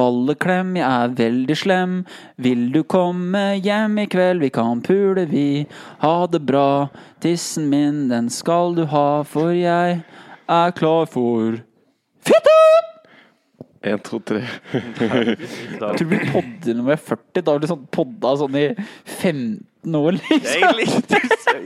Balleklem, jeg er veldig slem. Vil du komme hjem i kveld? Vi kan pule, vi. Ha det bra. Tissen min, den skal du ha, for jeg er klar for! Én, to, tre. Jeg tror vi podder nummer er 40. Da blir det sånn podda sånn i 15 år, liksom. er likte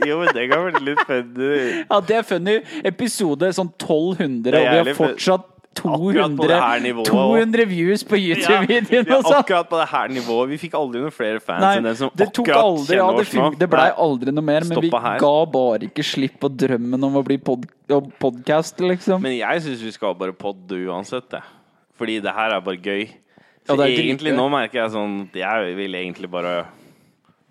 Jo, men det kan være litt funny. Ja, det er funny. Episode sånn 1200, og vi har fortsatt Akkurat på 200, nivået, 200 views på YouTube-videoen. sånn. akkurat på det her nivået. Vi fikk aldri noen flere fans Nei, enn den som det tok akkurat aldri, ja, det, oss nå. det blei aldri noe mer, men vi her. ga bare ikke slipp på drømmen om å bli pod podkast, liksom. Men jeg syns vi skal bare podde uansett, det. Fordi det her er bare gøy. Ja, Så er egentlig nå merker jeg sånn Jeg vil egentlig bare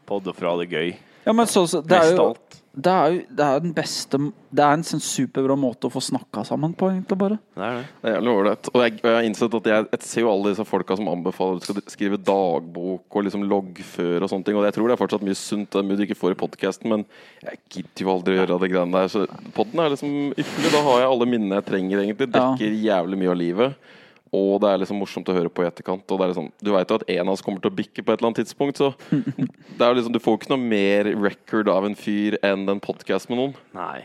podde fra det gøy. Ja, men så, så, det, er jo, det er jo det er den beste Det er en sånn superbra måte å få snakka sammen på, egentlig, bare. Det er det. Det er jævlig ålreit. Og jeg, jeg har innsett at jeg, jeg ser jo alle disse folka som anbefaler at du skal skrive dagbok og liksom loggføre og sånne ting. Og jeg tror det er fortsatt mye sunt det er mye du ikke får i podkasten, men jeg gidder jo aldri å gjøre det greiene der. Så podden er liksom ypperlig. Da har jeg alle minnene jeg trenger, egentlig. Ja. Dekker jævlig mye av livet. Og det er liksom morsomt å høre på i etterkant. Og det er liksom, du veit jo at en av oss kommer til å bikke på et eller annet tidspunkt, så det er jo liksom, du får jo ikke noe mer record av en fyr enn en podkast med noen. Nei.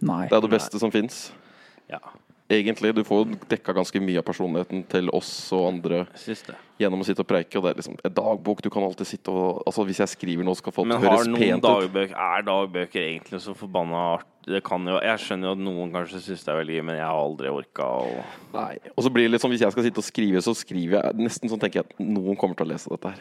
Nei. Det er det beste som fins. Ja, Egentlig. Du får dekka ganske mye av personligheten til oss og andre gjennom å sitte og preike. Og det er liksom en dagbok. Du kan alltid sitte og Altså Hvis jeg skriver noe, skal folk Men høres har noen ut. dagbøker Er dagbøker egentlig så forbanna art? Det kan jo Jeg skjønner jo at noen kanskje syns det er veldig gøy, men jeg har aldri orka å Nei. Og så blir det litt sånn hvis jeg skal sitte og skrive, så skriver jeg nesten sånn tenker jeg at noen kommer til å lese dette her.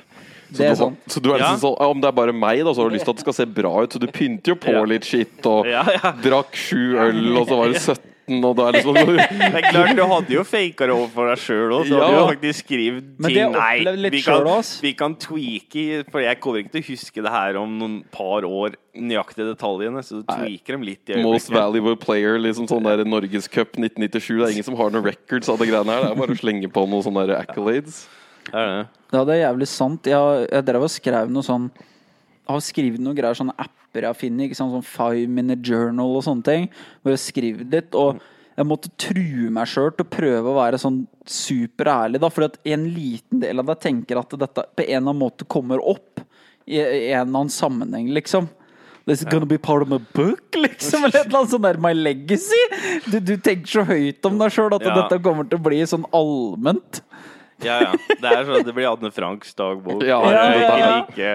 Så Det er du, sånn. Så du er Ja. liksom sånn Om det er bare meg, da, så har du lyst til at det skal se bra ut, så du pynter jo på Ja. litt skitt og Ja, ja. drakk sju øl, og så var det 17, og da er det sånn Det er klart, du hadde jo faka det overfor deg sjøl òg. Du Ja. hadde jo faktisk skrevet ting Nei, vi kan, vi kan tweake For jeg kommer ikke til å huske det her om noen par år, nøyaktige detaljene. Så du tweaker dem litt Most valuable player, liksom sånn der Norgescup 1997. Det er ingen som har noen records av det greiene her. Det er bare å slenge på noen sånne der accolades. Det er det. Ja, det er jævlig sant. Jeg, jeg drev og skrev noe sånn har skrevet noen greier, sånne apper jeg har funnet. Sånn Five Minute Journal og sånne ting. Hvor jeg skrev litt. Og jeg måtte true meg sjøl til å prøve å være sånn superærlig, da. Fordi at en liten del av deg tenker at dette på en eller annen måte kommer opp i, i en eller annen sammenheng, liksom. This is gonna be part of my book, liksom. Eller et eller annet sånn der My legacy. Du, du tenker så høyt om deg sjøl at Ja. dette kommer til å bli sånn allment. Ja, ja. Det er sånn, det blir Anne Franks dagbok. Ja, ja, ja, ja. like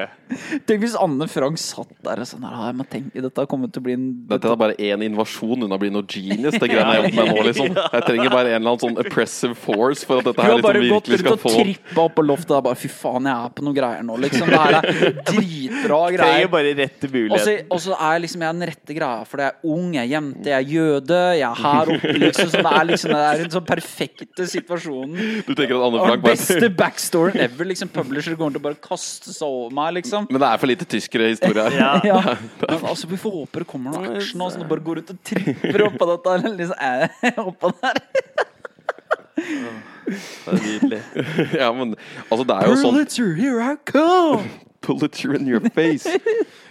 Tenk hvis Anne Frank satt der og sånn her, jeg må tenke, Dette kommer til å bli en Dette er bare én invasjon unna å bli noe genius. Det greiene jeg jobber med nå, liksom. Jeg trenger bare en eller annen sånn oppressive force for at dette her liksom virkelig skal Hun Du har bare gått rundt og få trippa opp på loftet. og bare, Fy faen, jeg er på noen greier nå, liksom. Det her er dritbra Trenger greier. bare rette Og så muligheten. og så er liksom jeg den rette greia, for jeg er ung, jeg er jente, jeg er jøde, jeg er her oppe, liksom. Så det er liksom det er en sånn perfekte situasjonen. Du tenker at Anne Og den beste backstoryen ever. liksom Publisher kommer til å bare kaste seg over meg, liksom. Men det er for lite tyskere historier her. Ja. Ja. Men altså, vi får håpe det kommer noe action nå, så du bare går ut og tripper oppå dette. eller Liksom, oppå der. Det er nydelig. Ja, men altså, det er jo sånn Pulitzer, here I come! Pulitzer in your face.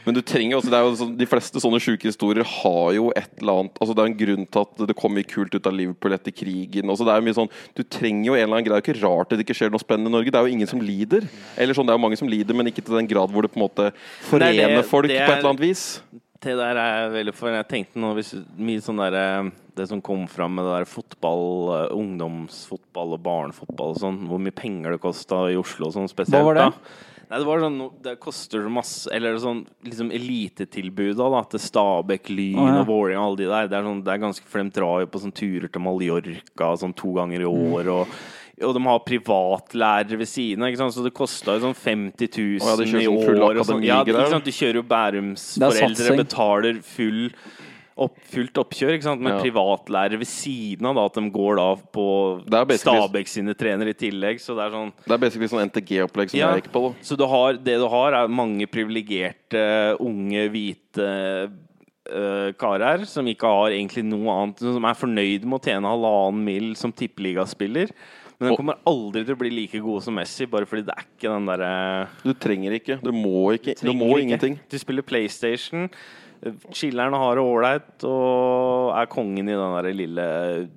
Men du trenger også, det er jo sånn, de fleste sånne sjuke historier har jo et eller annet altså Det er en grunn til at det kom mye kult ut av Liverpool etter krigen. Altså det er jo mye sånn, Du trenger jo en eller annen grad Det er jo ikke rart det ikke skjer noe spennende i Norge. Det er jo ingen som lider. Eller sånn, Det er jo mange som lider, men ikke til den grad hvor det på en måte forener det- folk det på et er- eller annet vis. Det der er veldig for. Jeg tenkte nå hvis mye sånn der Det som kom fram med det der fotball, eh, ungdomsfotball og barnefotball og sånn, hvor mye penger det kosta i Oslo og sånn spesielt. Hva var det? da. Nei, det var sånn Det koster masse Eller sånn liksom elitetilbuda da til Stabæk, Lyn Å, ja. og Vålerenga og alle de der. Det er, sånn, det er ganske For de drar jo på sånn turer til Mallorca sånn to ganger i Mm. år. og og de har privatlærere ved siden av, så det kosta jo sånn 50 000 oh, ja, i sånn år. Sånn. Ja? Du kjører jo Bærums er foreldre betaler full opp, fullt oppkjør, ikke sant? med Ja. privatlærere ved siden av da, at de går da på Stabæk sine trenere i tillegg. Så det er sånn Det er basically sånn NTG-opplegg som Ja. jeg gikk på. da Så du har, det du har, er mange privilegerte, unge, hvite uh, karer som ikke har egentlig noe annet Som er fornøyd med å tjene halvannen mil som tippeligaspiller. Men de kommer aldri til å bli like gode som Messi, bare fordi det er ikke den derre Du trenger ikke. Du må ikke. Du du må ikke. ingenting. Du spiller PlayStation, chiller'n har det ålreit og er kongen i den der lille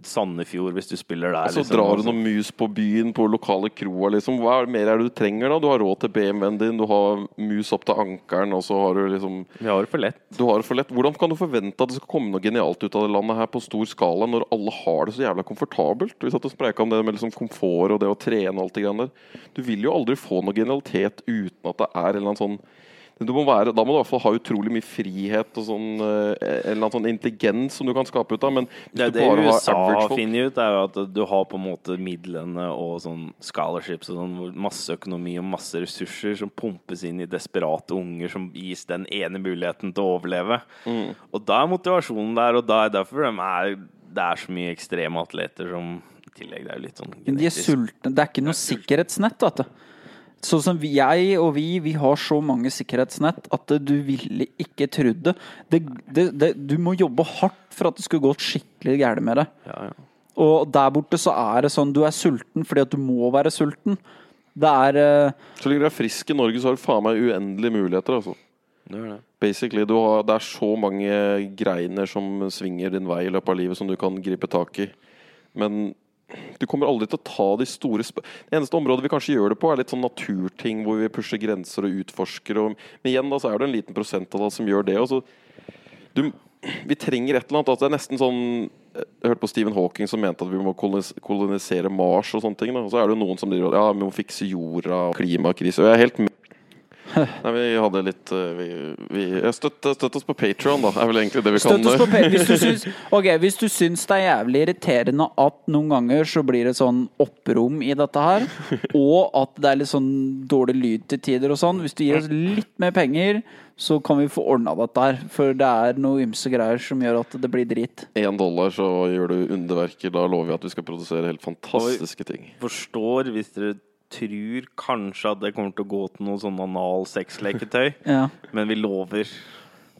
Sandefjord hvis du spiller der. Og Så liksom. drar du noen mus på byen, på lokale kroa, liksom. Hva er det mer er det du trenger, da? Du har råd til BMW-en din, du har mus opp til ankelen, og så har du liksom Vi har det for lett. Du har det for lett. Hvordan kan du forvente at det skal komme noe genialt ut av det landet her på stor skala, når alle har det så jævla komfortabelt? Vi satt og spreika om det med liksom komfort og det å trene og alt det greiene der. Du vil jo aldri få noe genialitet uten at det er en eller annen sånn må være, da må du i hvert fall ha utrolig mye frihet og sånn, eh, en eller annen sånn intelligens som du kan skape ut av. Men hvis Det, du det USA finner ut, er jo at du har på en måte midlene og sånn scholarships og sånn, masse økonomi og masse ressurser som pumpes inn i desperate unger som gis den ene muligheten til å overleve. Mm. Og da er motivasjonen der, og da er derfor de er, det er så mye ekstreme atleter som i tillegg det er jo litt sånn Men de er sultne. Det er ikke noe sikkerhetsnett, vet du. Sånn som jeg og vi, vi har så mange sikkerhetsnett at du ville ikke trodd det. Det, det, det. Du må jobbe hardt for at det skulle gått skikkelig gærent med det. Ja, ja. Og der borte så er det sånn du er sulten fordi at du må være sulten. Det er uh... Så lenge du er frisk i Norge, så har du faen meg uendelige muligheter. altså. Det er det. Basically, du har, Det er så mange greiner som svinger din vei i løpet av livet som du kan gripe tak i. Men du kommer aldri til å ta de store sp Det eneste området vi kanskje gjør det på, er litt sånn naturting hvor vi pusher grenser og utforsker. Og, men igjen da, så er det en liten prosentandel som gjør det. Så, du, vi trenger et eller annet. Altså det er nesten sånn Jeg hørte på Stephen Hawking som mente at vi må kolonisere Mars og sånne ting. Da. Og så er det jo noen som driver Ja, vi må fikse jorda og klimakrise. Og jeg er helt med Nei, vi hadde litt eh, Vi, vi støtt, støtt oss på Patron, da. Er vel egentlig det vi kan Støtt oss på Patreon hvis du syns Ok, hvis du syns det er jævlig irriterende at noen ganger så blir det sånn opprom i dette her, og at det er litt sånn dårlig lyd til tider og sånn Hvis du gir oss litt mer penger, så kan vi få ordna dette her. For det er noe ymse greier som gjør at det blir drit. Én dollar, så gjør du underverker. Da lover vi at vi skal produsere helt fantastiske ting. Forstår hvis dere tror kanskje at det kommer til å gå til noe sånn anal sexleketøy, Ja. men vi lover.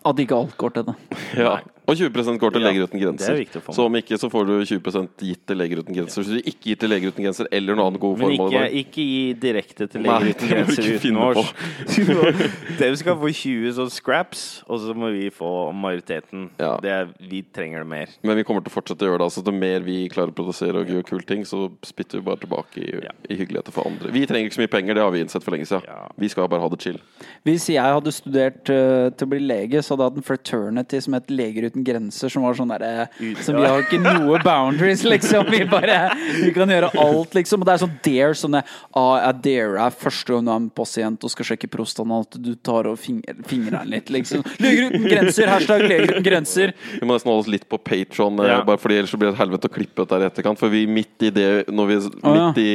At ikke alt går til det. Ja. Og 20 går til Ja, Leger uten det grenser. er å få. Så om ikke, så får du 20 gitt til Leger uten grenser. Så hvis du ikke gir til Leger uten grenser eller noe annet gode Men formål ikke, ikke gi direkte til Nei, Leger uten grenser uten års. utenårs. De skal få 20 sånn scraps, og så må vi få majoriteten. Ja. Det er, vi trenger det mer. Men vi kommer til å fortsette å gjøre det. Altså, det mer vi klarer å produsere og gjøre kule ting, så spytter vi bare tilbake i, Ja. i hyggeligheter for andre. Vi trenger ikke så mye penger, det har vi innsett for lenge siden. Ja. Vi skal bare ha det chill. Hvis jeg hadde studert uh, til å bli lege, så hadde hatt en fraternity som het Leger uten grenser, som var sånn derre Som vi har ikke noe boundaries, liksom. Vi bare Vi kan gjøre alt, liksom. Og det er sånn dare, sånne ah, Jeg dare deg første gang du er en pasient og skal sjekke prostaen, at du tar og finger, fingrer den litt, liksom. Leger uten grenser! Hashtag Leger uten grenser. Vi må nesten holde oss litt på Patron, Ja. bare fordi ellers blir det et helvete å klippe ut der i etterkant. For vi midt i det, når vi, midt i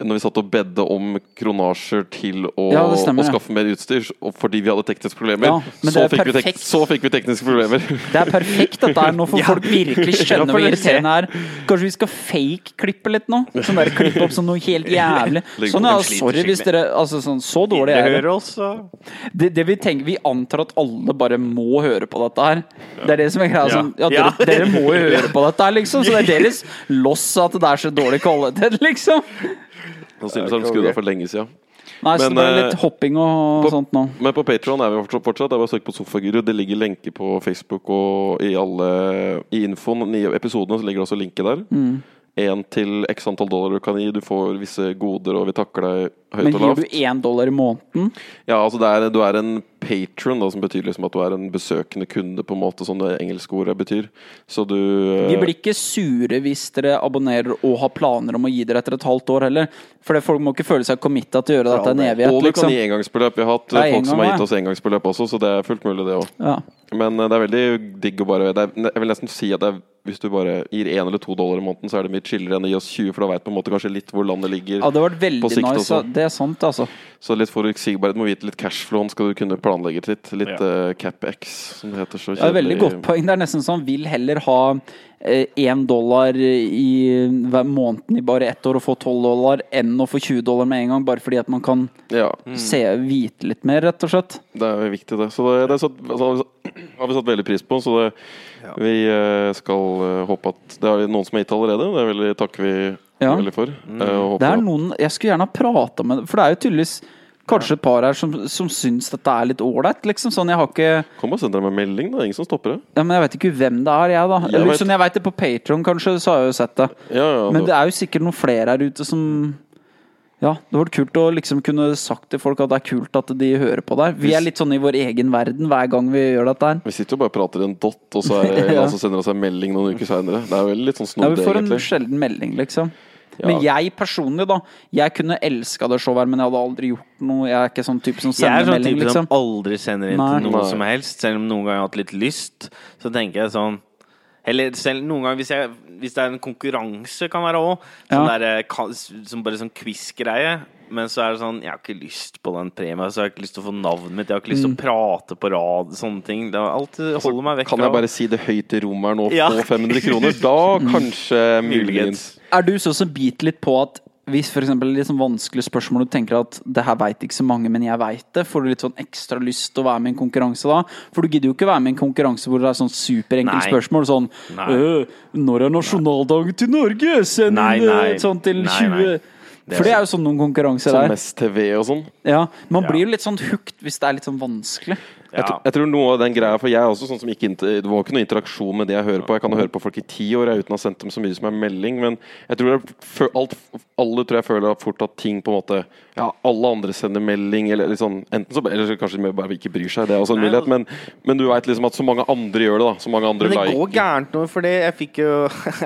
når vi satt og bedde om kronasjer til å, Ja, stemmer, å skaffe mer utstyr, og fordi vi hadde tekniske problemer, Ja, så, fikk vi tek så fikk vi tekniske problemer. Det er perfekt, dette her. Nå får folk virkelig Ja, skjønne hvor irriterende det er. Kanskje vi skal fake-klippe litt nå? Sånn der Klippe opp som noe helt jævlig. Sånn, ja, sorry hvis dere Altså, sånn, så dårlig er det. det, det vi tenker, vi antar at alle bare må høre på dette her. Det er det som er greia. Sånn, ja, Ja. dere, dere må jo høre på dette her, liksom. Så det er deres loss at det er så dårlig kvalitet, liksom. Sannsynligvis har de skrudd av for lenge siden. Nei, så det er eh, litt hopping og på- sånt nå. Men på Patron er vi fortsatt. fortsatt. Det er bare å søke på Sofaguru. Det ligger lenke på Facebook og i alle I infoen i episodene så ligger det også linke der. Mm. Til x antall dollar du kan gi. Du får visse goder, og vi takker deg høyt Men og gir du én dollar i måneden? Ja, altså det er, du er en patron, da, som betyr liksom at du er en besøkende kunde, på en måte, som det engelske ordet betyr. Så du Vi blir ikke sure hvis dere abonnerer og har planer om å gi dere etter et halvt år heller. For folk må ikke føle seg committa til å gjøre dette en evighet, Og du kan liksom. gi engangsbeløp. Vi har hatt folk folk som har gitt oss engangsbeløp også, så det er fullt mulig, det òg. Ja. Men eh, det er veldig digg å bare det er, Jeg vil nesten si at det er, hvis du bare gir én eller to dollar i måneden, så er det mye chillere enn å gi oss 20, for da veit på en måte kanskje litt hvor landet ligger. ja, det har vært veldig På sikt nice. også. Det er sant, altså. Så litt forutsigbarhet må vite litt cashflow skal du kunne planlegge litt. Litt Ja. uh, CapEx, som det heter. Så Det er veldig godt poeng. Det er nesten sånn vil heller ha én dollar i hver måneden i bare ett år og få tolv dollar, enn å få 20 dollar med en gang, bare fordi at man kan Ja, se, vite litt mer, rett og slett. det er viktig, det. Så det, det er satt, altså, har vi satt veldig pris på. Så det, Ja. vi uh, skal eh, håpe at Det er noen som har gitt allerede. Det er veldig takker vi Ja. veldig for. Mm. og Det er noen Jeg skulle gjerne ha prata med For det er jo tydeligvis kanskje et par her som, som syns dette er litt ålreit. Liksom. Sånn, jeg har ikke Kom og send dem en melding, da. Ingen som stopper det. ja, Men jeg vet ikke hvem det er, jeg, da. Jeg Eller, vet- sånn, jeg vet det på Patron, kanskje, så har jeg jo sett det. Ja, ja, Men det- er jo sikkert noen flere her ute som Ja, det hadde vært kult å liksom kunne sagt til folk at det er kult at de hører på der. Vi er litt sånn i vår egen verden hver gang vi gjør dette her. Vi sitter jo bare og prater i en dott, og så er det en Ja. som sender oss en melding noen uker seinere. Det er jo litt sånn Ja, vi får en egentlig. sjelden melding, liksom. Ja. Men jeg personlig, da. Jeg kunne elska det showet her, men jeg hadde aldri gjort noe. Jeg er ikke sånn type som Jeg er sånn melding, type liksom. som aldri sender inn Nei. til noe som helst. Selv om noen ganger jeg har hatt litt lyst, så tenker jeg sånn Eller selv noen ganger hvis, jeg, hvis det er en konkurranse, kan være òg. Sånn Ja. eh, som bare sånn quiz-greie. Men så er det sånn Jeg har ikke lyst på den premien. Så jeg har ikke lyst til å få navnet mitt. Jeg har ikke lyst til Mm. å prate på rad. Sånne ting. Det alltid holder meg vekk Kan jeg bare si det høyt i rommet her nå, Ja. 500 kroner? Da Mm. kanskje muligens. Er du så som biter litt på at hvis for eksempel litt sånn vanskelige spørsmål du tenker at det her veit ikke så mange, men jeg veit det, får du litt sånn ekstra lyst til å være med i en konkurranse da? For du gidder jo ikke være med i en konkurranse hvor det er sånn superenkelt spørsmål. Sånn «Øh, Når er nasjonaldagen til Norge? Send Nei, nei. sånn til Nei, 20. Det For det er jo sånn noen konkurranser Sånn der. Mest TV og sånn. Ja, Man Ja. blir jo litt sånn hooked hvis det er litt sånn vanskelig. Jeg, tr- jeg tror noe av den greia For jeg er også sånn som ikke inn Det var ikke noe interaksjon med det jeg hører på. Jeg kan høre på folk i ti år jeg, uten å ha sendt dem så mye som en melding. Men jeg tror jeg, alt, alle tror jeg føler fort at ting på en måte Ja, alle andre sender melding, eller eller sånn Enten så Eller kanskje de bare ikke bryr seg, det er også en mulighet. Men, men du veit liksom at så mange andre gjør det, da. Så mange andre Men det går gærent nå, fordi jeg fikk jo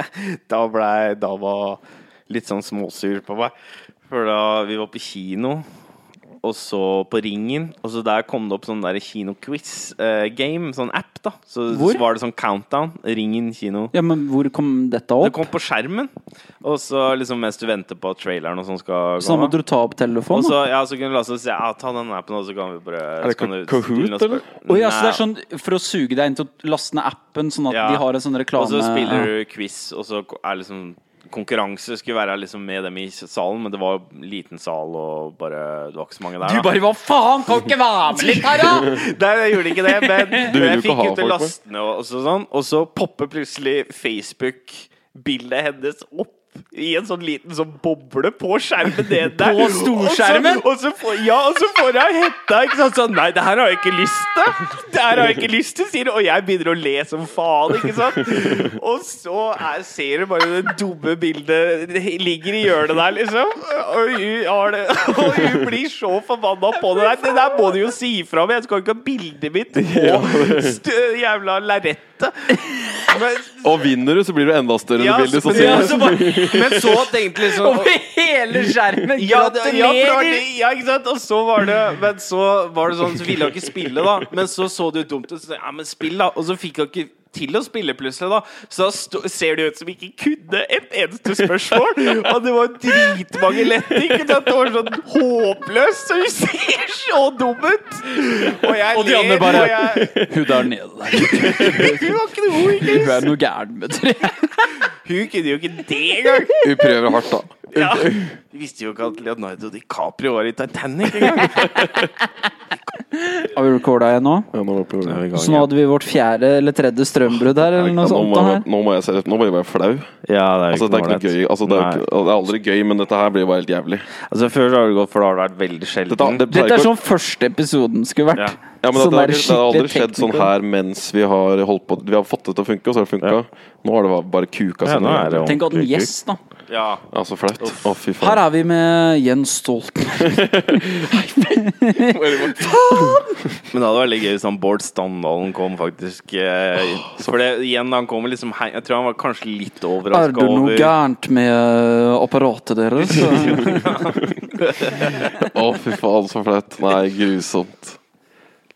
Da ble jeg da var litt sånn småsur på meg. For da vi var på kino, og så på Ringen, og så der kom det opp sånn der kinoquiz-game, sånn app, da. Så, Hvor? så var det sånn countdown. Ringen kino. Ja, Men hvor kom dette opp? Det kom på skjermen, og så liksom mens du venter på traileren og sånn skal Så da gå måtte du ta opp og telefonen? så, ja, så kunne du la oss si ja, ta den appen, og så kan vi bare Er det kan Kahoot, eller? Oh, ja, så det er sånn for å suge deg inn til å laste ned appen, sånn at Ja. de har en sånn reklame Og så spiller du quiz, og så er liksom Konkurranse skulle være liksom med dem i salen, men det var liten sal, og bare Det var ikke så mange der. Du bare Hva faen, kan ikke være med litt her, da?! Nei, jeg gjorde ikke det, men Du jeg fikk ut lastene og, og så sånn, og så popper plutselig Facebook-bildet hennes opp. I en sånn liten sånn boble på skjermen ned der. På storskjermen? Og så, og så får, ja, og så får jeg hetta. Ikke sant? Sånn, Nei, det her har jeg ikke lyst til! Det her har jeg ikke lyst til, sier hun. Og jeg begynner å le som faen. ikke sant? Og så er, ser du bare det dumme bildet det ligger i hjørnet der, liksom. Og hun, og hun blir så forbanna på det der. Det der må du jo si ifra om. Jeg skal ikke ha bildet mitt på jævla lerretet. Men, Og vinner du, så blir du enda større ja, bildet. så, men, ja, så bare, men så tenkte liksom Over hele skjermen! ja, det, ja, det Gratulerer! ja, ikke sant? Og så var det Men så var det sånn Så ville han ikke spille, da. Men så så det jo dumt ut. Så sa jeg, ja, men spill, da. Og så fikk han ikke til å spille plutselig, da. Så da ser det ut som ikke kunne et eneste spørsmål. Og det var dritmange lette. Ikke sant? Det var sånn håpløst. Så hun ser så dum ut! Og jeg Og de andre bare jeg, Hun der nede der. Hun var ikke noe ikke Hun er noe gæren med det. Hun kunne jo ikke det engang. Hun prøver hardt, da. Ja. Vi visste jo ikke at Leonardo DiCaprio var i Titanic engang. Har vi recorda igjen nå? Ja, nå, på- Så nå hadde vi vårt fjerde eller tredje strømbrudd her, eller noe Ja, nå, må jeg, nå må jeg se Nå må jeg være flau. Ja, det er Altså, det er ikke gøy. Altså, det, er, ikke- det er aldri gøy, men dette her blir bare helt jævlig. Altså Før har det gått, for da har det vært veldig Dette, sjelden. det Dette er sånn første episoden skulle vært. Ja. Ja, men Sånn det, har der det har aldri skjedd sånn her mens vi har holdt på Vi har fått det til å funke, og så har det funka. Nå har det bare- kuka seg ned. Tenk at en gjest, da. Ja. Ja, så flaut. Å, fy Her er vi med Jens Stoltenberg. Men det hadde vært litt gøy hvis han Bård Standalen kom, faktisk. Eh, for det, igjen, han kommer liksom hei- Jeg tror han var kanskje litt Er overraska det noe over gærent med eh, apparatet deres? Å, fy faen, så flaut. Nei, grusomt.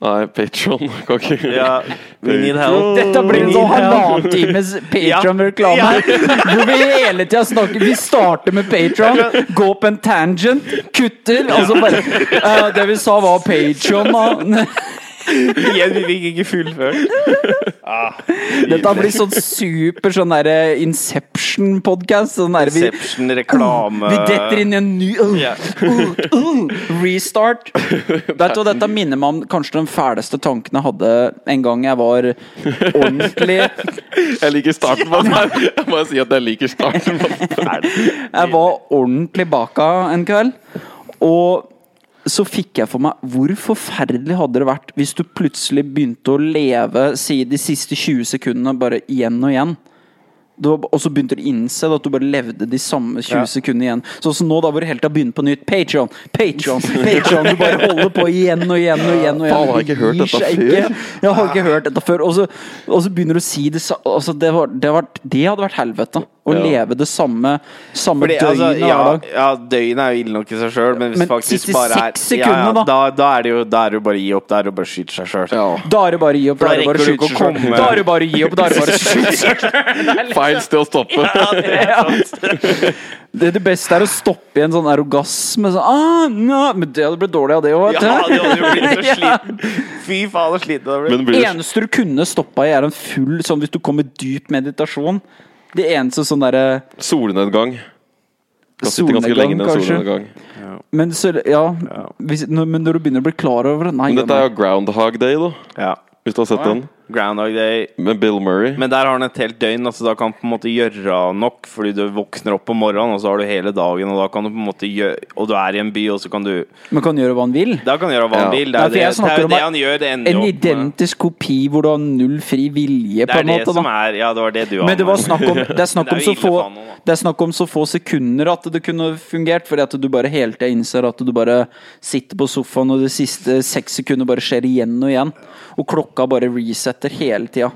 Nei, Patron kan ikke Ja, we need help. Dette blir en sånn halvannen times Patron-reklame. Ja. Hvor vi hele tida snakker Vi starter med Patron, går på en tangent, kutter, og så bare eh, Det vi sa, var Patron, da. Igjen, vi fikk ikke fullført. Dette blir sånn super sånn derre Inception-podkast. Sånn der vi, detter inn i en ny uh, uh, uh, Restart. Vet du Dette minner meg om kanskje den fæleste tanken jeg hadde en gang jeg var ordentlig Jeg liker starten på den. Jeg må si at jeg liker starten på den. Jeg var ordentlig baka en kveld, og så fikk jeg for meg Hvor forferdelig hadde det vært hvis du plutselig begynte å leve si de siste 20 sekundene bare igjen og igjen? Du, og så begynte du å innse at du bare levde de samme 20 Ja. sekundene igjen. Sånn som nå, da hvor det helt har begynt på nytt. Patreon, Patreon, Patreon. Du bare holder på igjen og igjen og igjen. og igjen. Faen, har jeg ikke hørt dette før? ikke. Jeg har ikke hørt dette før. Og så, så begynner du å si det altså, det, var, det, var, det hadde vært helvete. Å Ja. leve det samme, samme Fordi, døgnet altså, ja, hver dag. ja, døgnet er jo ille nok i seg sjøl, men hvis Men faktisk bare er seks sekundene, ja, ja, da? da, er det jo da er det jo bare å gi opp. Da er det bare å skyte seg sjøl. Ja. Da er det bare å gi opp. Da er det bare å skyte seg sjøl. Da er det bare å gi opp. Da er det bare å skyte seg sjøl. Feil sted å stoppe. Det, det beste er å stoppe i en sånn erogasme. Sånn, ah, no. Men det hadde blitt dårlig av det òg, Ja, det hadde jo blitt så sliten. Fy faen, så sliten det hadde blitt. Det eneste du kunne stoppa i, er en full sånn hvis du kom med dyp meditasjon. Det eneste sånn derre solnedgang? Kan sitte ganske Solnedgang, lenge i en kanskje? solnedgang. Men, så, ja, hvis, når, men når du begynner å bli klar over det Nei, Men dette er jo Groundhog Day, da. Ja. Hvis du har sett den. Groundhog Day. Med Bill Murray. Men der har han et helt døgn, altså da kan han på en måte gjøre nok, fordi du våkner opp om morgenen, og så har du hele dagen, og da kan du på en måte gjøre Og du er i en by, og så kan du Men kan gjøre hva han vil. Da kan han gjøre hva han Ja. vil. Det er jo det, det, er jo det han gjør. Det ender En opp med identisk kopi hvor du har null fri vilje, Det på er måte. det måte. som er Ja, det var det du Men det var snakk om, det er snakk om er så få. Det er snakk om så få sekunder at det kunne fungert, fordi at du bare hele tida innser at du bare sitter på sofaen, og de siste seks sekunder bare skjer igjen og igjen. Og klokka bare resetter hele tida.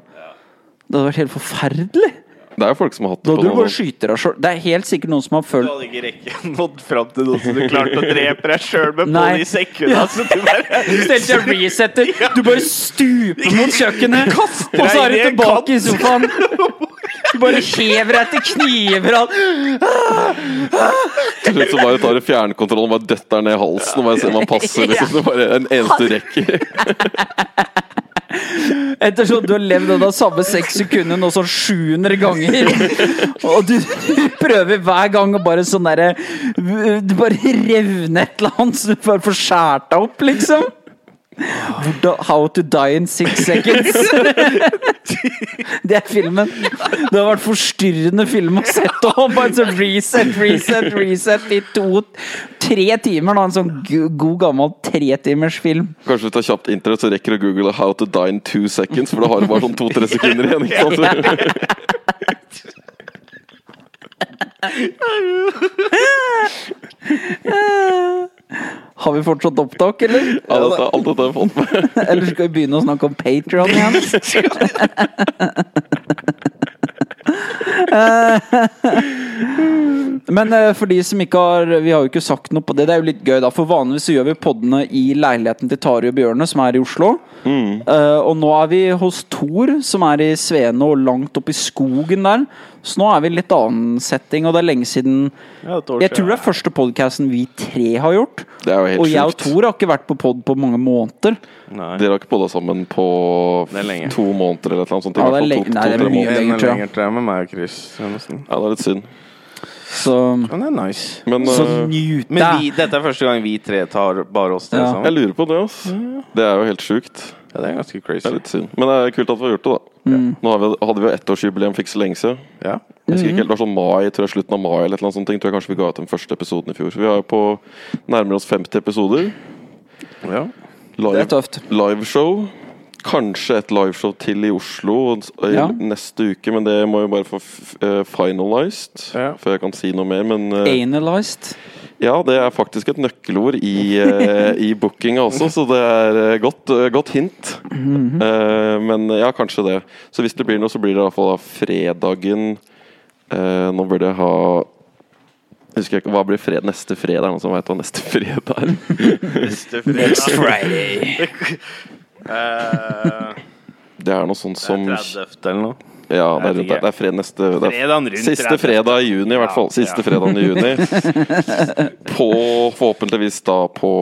Det hadde vært helt forferdelig. Det er jo folk som har hatt det på noen. bare skyter deg sjøl. Det er helt sikkert noen som har følt Du hadde ikke rekket nådd fram til noe som du klarte å drepe deg sjøl med på de sekundene. Så du bare Stelte seg resetter. Du bare stuper mot kjøkkenet, og så er du tilbake i sofaen. Du bare hever deg til kniver og Til slutt så bare tar du fjernkontrollen og bare døtter ned halsen og bare ser om han passer. Liksom. Det er bare en eneste rekker. Ettersom du har levd av de samme seks sekundene nå sånn 700 ganger. Og du, du prøver hver gang å bare sånn derre Du bare revner et eller annet, så du bare får skåret deg opp, liksom. Hvordan, how to die in six seconds. Det er filmen. Det har vært forstyrrende film å sette og bare sånn reset, reset, reset i to-tre timer. Da. En sånn god gammel tretimersfilm. Kanskje du tar kjapt internett, så rekker du å google 'How to die in two seconds', for da har du bare sånn to-tre sekunder igjen. Ikke sant? Har vi fortsatt opptak, eller? Ja, dette, alt dette fått med. Eller skal vi begynne å snakke om Patreon igjen? Men eh, for de som ikke har Vi har jo ikke sagt noe på det. Det er jo litt gøy, da. For vanligvis gjør vi poddene i leiligheten til Tari og Bjørne, som er i Oslo. Eh, og nå er vi hos Thor, som er i Svene og langt oppe i skogen der. Så nå er vi i litt annen setting, og det er lenge siden Jeg tror det er første podkasten vi tre har gjort. Det er jo helt Og jeg og Tor har ikke vært på pod på mange måneder. Nei. Dere har ikke podda sammen på Det er to måneder eller noe sånt? Ja, det er lenge- to, nei, det er mye lenger, tror jeg. lenger, tror med meg og Chris. ja, nesten. Ja, det er litt synd. Så, Men det er nice. Men så njut Men vi, dette er første gang vi tre tar bare oss tre Ja. sammen. jeg lurer på det, altså. Det er jo helt sjukt. Ja, det er ganske Det crazy. er litt synd. Men det er kult at vi har gjort det, da. Mm. Nå har vi, hadde vi jo ettårsjubileum for ikke så lenge siden. Ja. Jeg husker ikke helt, det var sånn mai, tror jeg slutten av mai eller noe sånt. ting, Tror jeg kanskje vi ga ut den første episoden i fjor. Så vi er jo på nærmere oss 50 episoder. ja. Det er Live, tøft. liveshow. Kanskje et liveshow til i Oslo i Ja. neste uke, men det må jo bare få eh, finalized Ja. før jeg kan si noe mer. Men uh. Ja, det er faktisk et nøkkelord i, eh, i bookinga også, så det er eh, godt, eh, godt hint. Mhm. Eh, men ja, kanskje det. Så hvis det blir noe, så blir det i hvert fall fredagen eh, Nå burde jeg ha jeg ikke, Hva blir fred, neste fredag? Noen som veit hva neste fredag er? Neste Next fredag. Friday. Eh, Det er noe sånt som er 30. eller noe. Ja, det er, rundt, det er fred neste det er Fredagen rundt Siste fredag i juni, i hvert fall. Siste ja. fredagen i juni. På Forhåpentligvis da på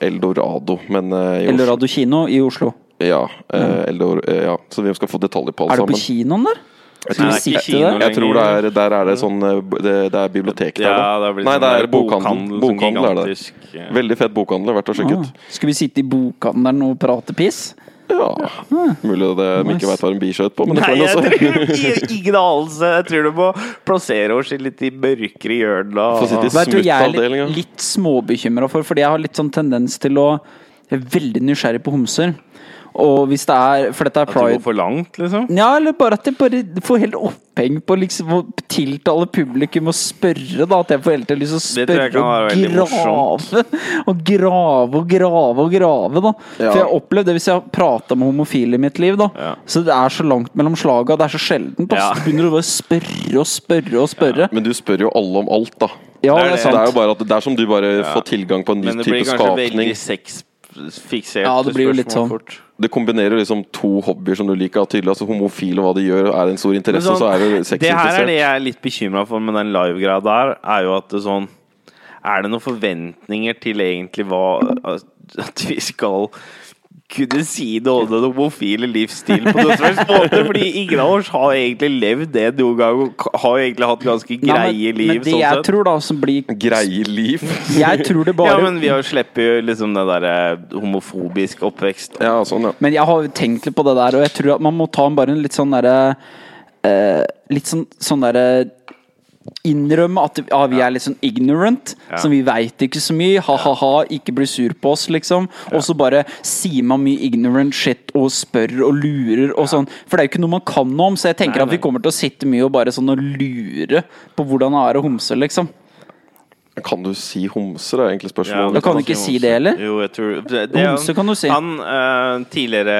Eldorado, men eh, i Oslo. Eldorado kino i Oslo. Ja. Eh, Eldor, eh, ja. Så vi skal få detaljer på alt Er det på kinoen der? Nei, Skal vi det er sitte der? Jeg tror det er, der er det sånn Det, det er bibliotek der, Ja, da. Nei, sånn det er bokhandel. sånn Bokhandel er det. Veldig fett bokhandel. Verdt å sjekke Ah, ut. skal vi sitte i bokhandelen og prate piss? Ja. Mulig det de ikke veit hva en biskjøt på, men det får en også. tror ingen anelse. Jeg tror du må plassere oss litt i mørkere hjørner. Få sitte i Vet jeg er litt, Smuttavdelinga. litt småbekymra for, fordi jeg har litt sånn tendens til å Jeg er veldig nysgjerrig på homser. Og hvis det er For dette er At du går for langt, liksom? Ja, eller bare at jeg bare får helt oppheng på liksom å tiltale publikum og spørre, da. At jeg får helt lyst til å Det spørre og grave. Og grave og grave og grave, da. Ja. For jeg har opplevd det hvis jeg har prata med homofile i mitt liv, da. Ja. Så det er så langt mellom slaga, det er så sjeldent. Da. Ja. Så begynner du bare å spørre og spørre og spørre. Men du spør jo alle om alt, da. Ja, Det er det det. Er jo bare at det er som du bare Ja. får tilgang på en ny type skapning. Men det blir kanskje skapning. veldig sexfiksert. Ja, det blir jo litt sånn. fort. Det kombinerer liksom to hobbyer som du liker. Tydelig altså Homofil og hva de gjør, er en stor interesse, sånn, så er det det her er det jeg er litt bekymra for med den live-greia der, er jo at det sånn Er det noen forventninger til egentlig hva At vi skal kunne si noe om den homofile livsstil på noen som helst måte? Fordi ingen av oss har egentlig levd det noen gang, og har egentlig hatt ganske Nei, greie men, liv. men det sånn jeg sett. tror da som blir Greie liv. Jeg tror det bare Ja, men vi har sluppet jo liksom den derre homofobisk oppvekst. Ja, sånn, ja. Men jeg har jo tenkt litt på det der, og jeg tror at man må ta bare en litt sånn derre eh, Litt sånn, sånn derre Innrømme at ja, vi er litt sånn ignorant. Ja. Som vi veit ikke så mye. Ha-ha-ha, ikke bli sur på oss, liksom. Og så bare sier man mye ignorant shit og spør og lurer og sånn. For det er jo ikke noe man kan noe om, så jeg tenker Nei, at vi kommer til å sitte mye og bare sånn og lure på hvordan det er å homse, liksom. Kan du si homse, det er egentlig spørsmålet. Da kan du ikke si det, heller? Jo, jeg tror det, det, Homse kan du si. Han uh, tidligere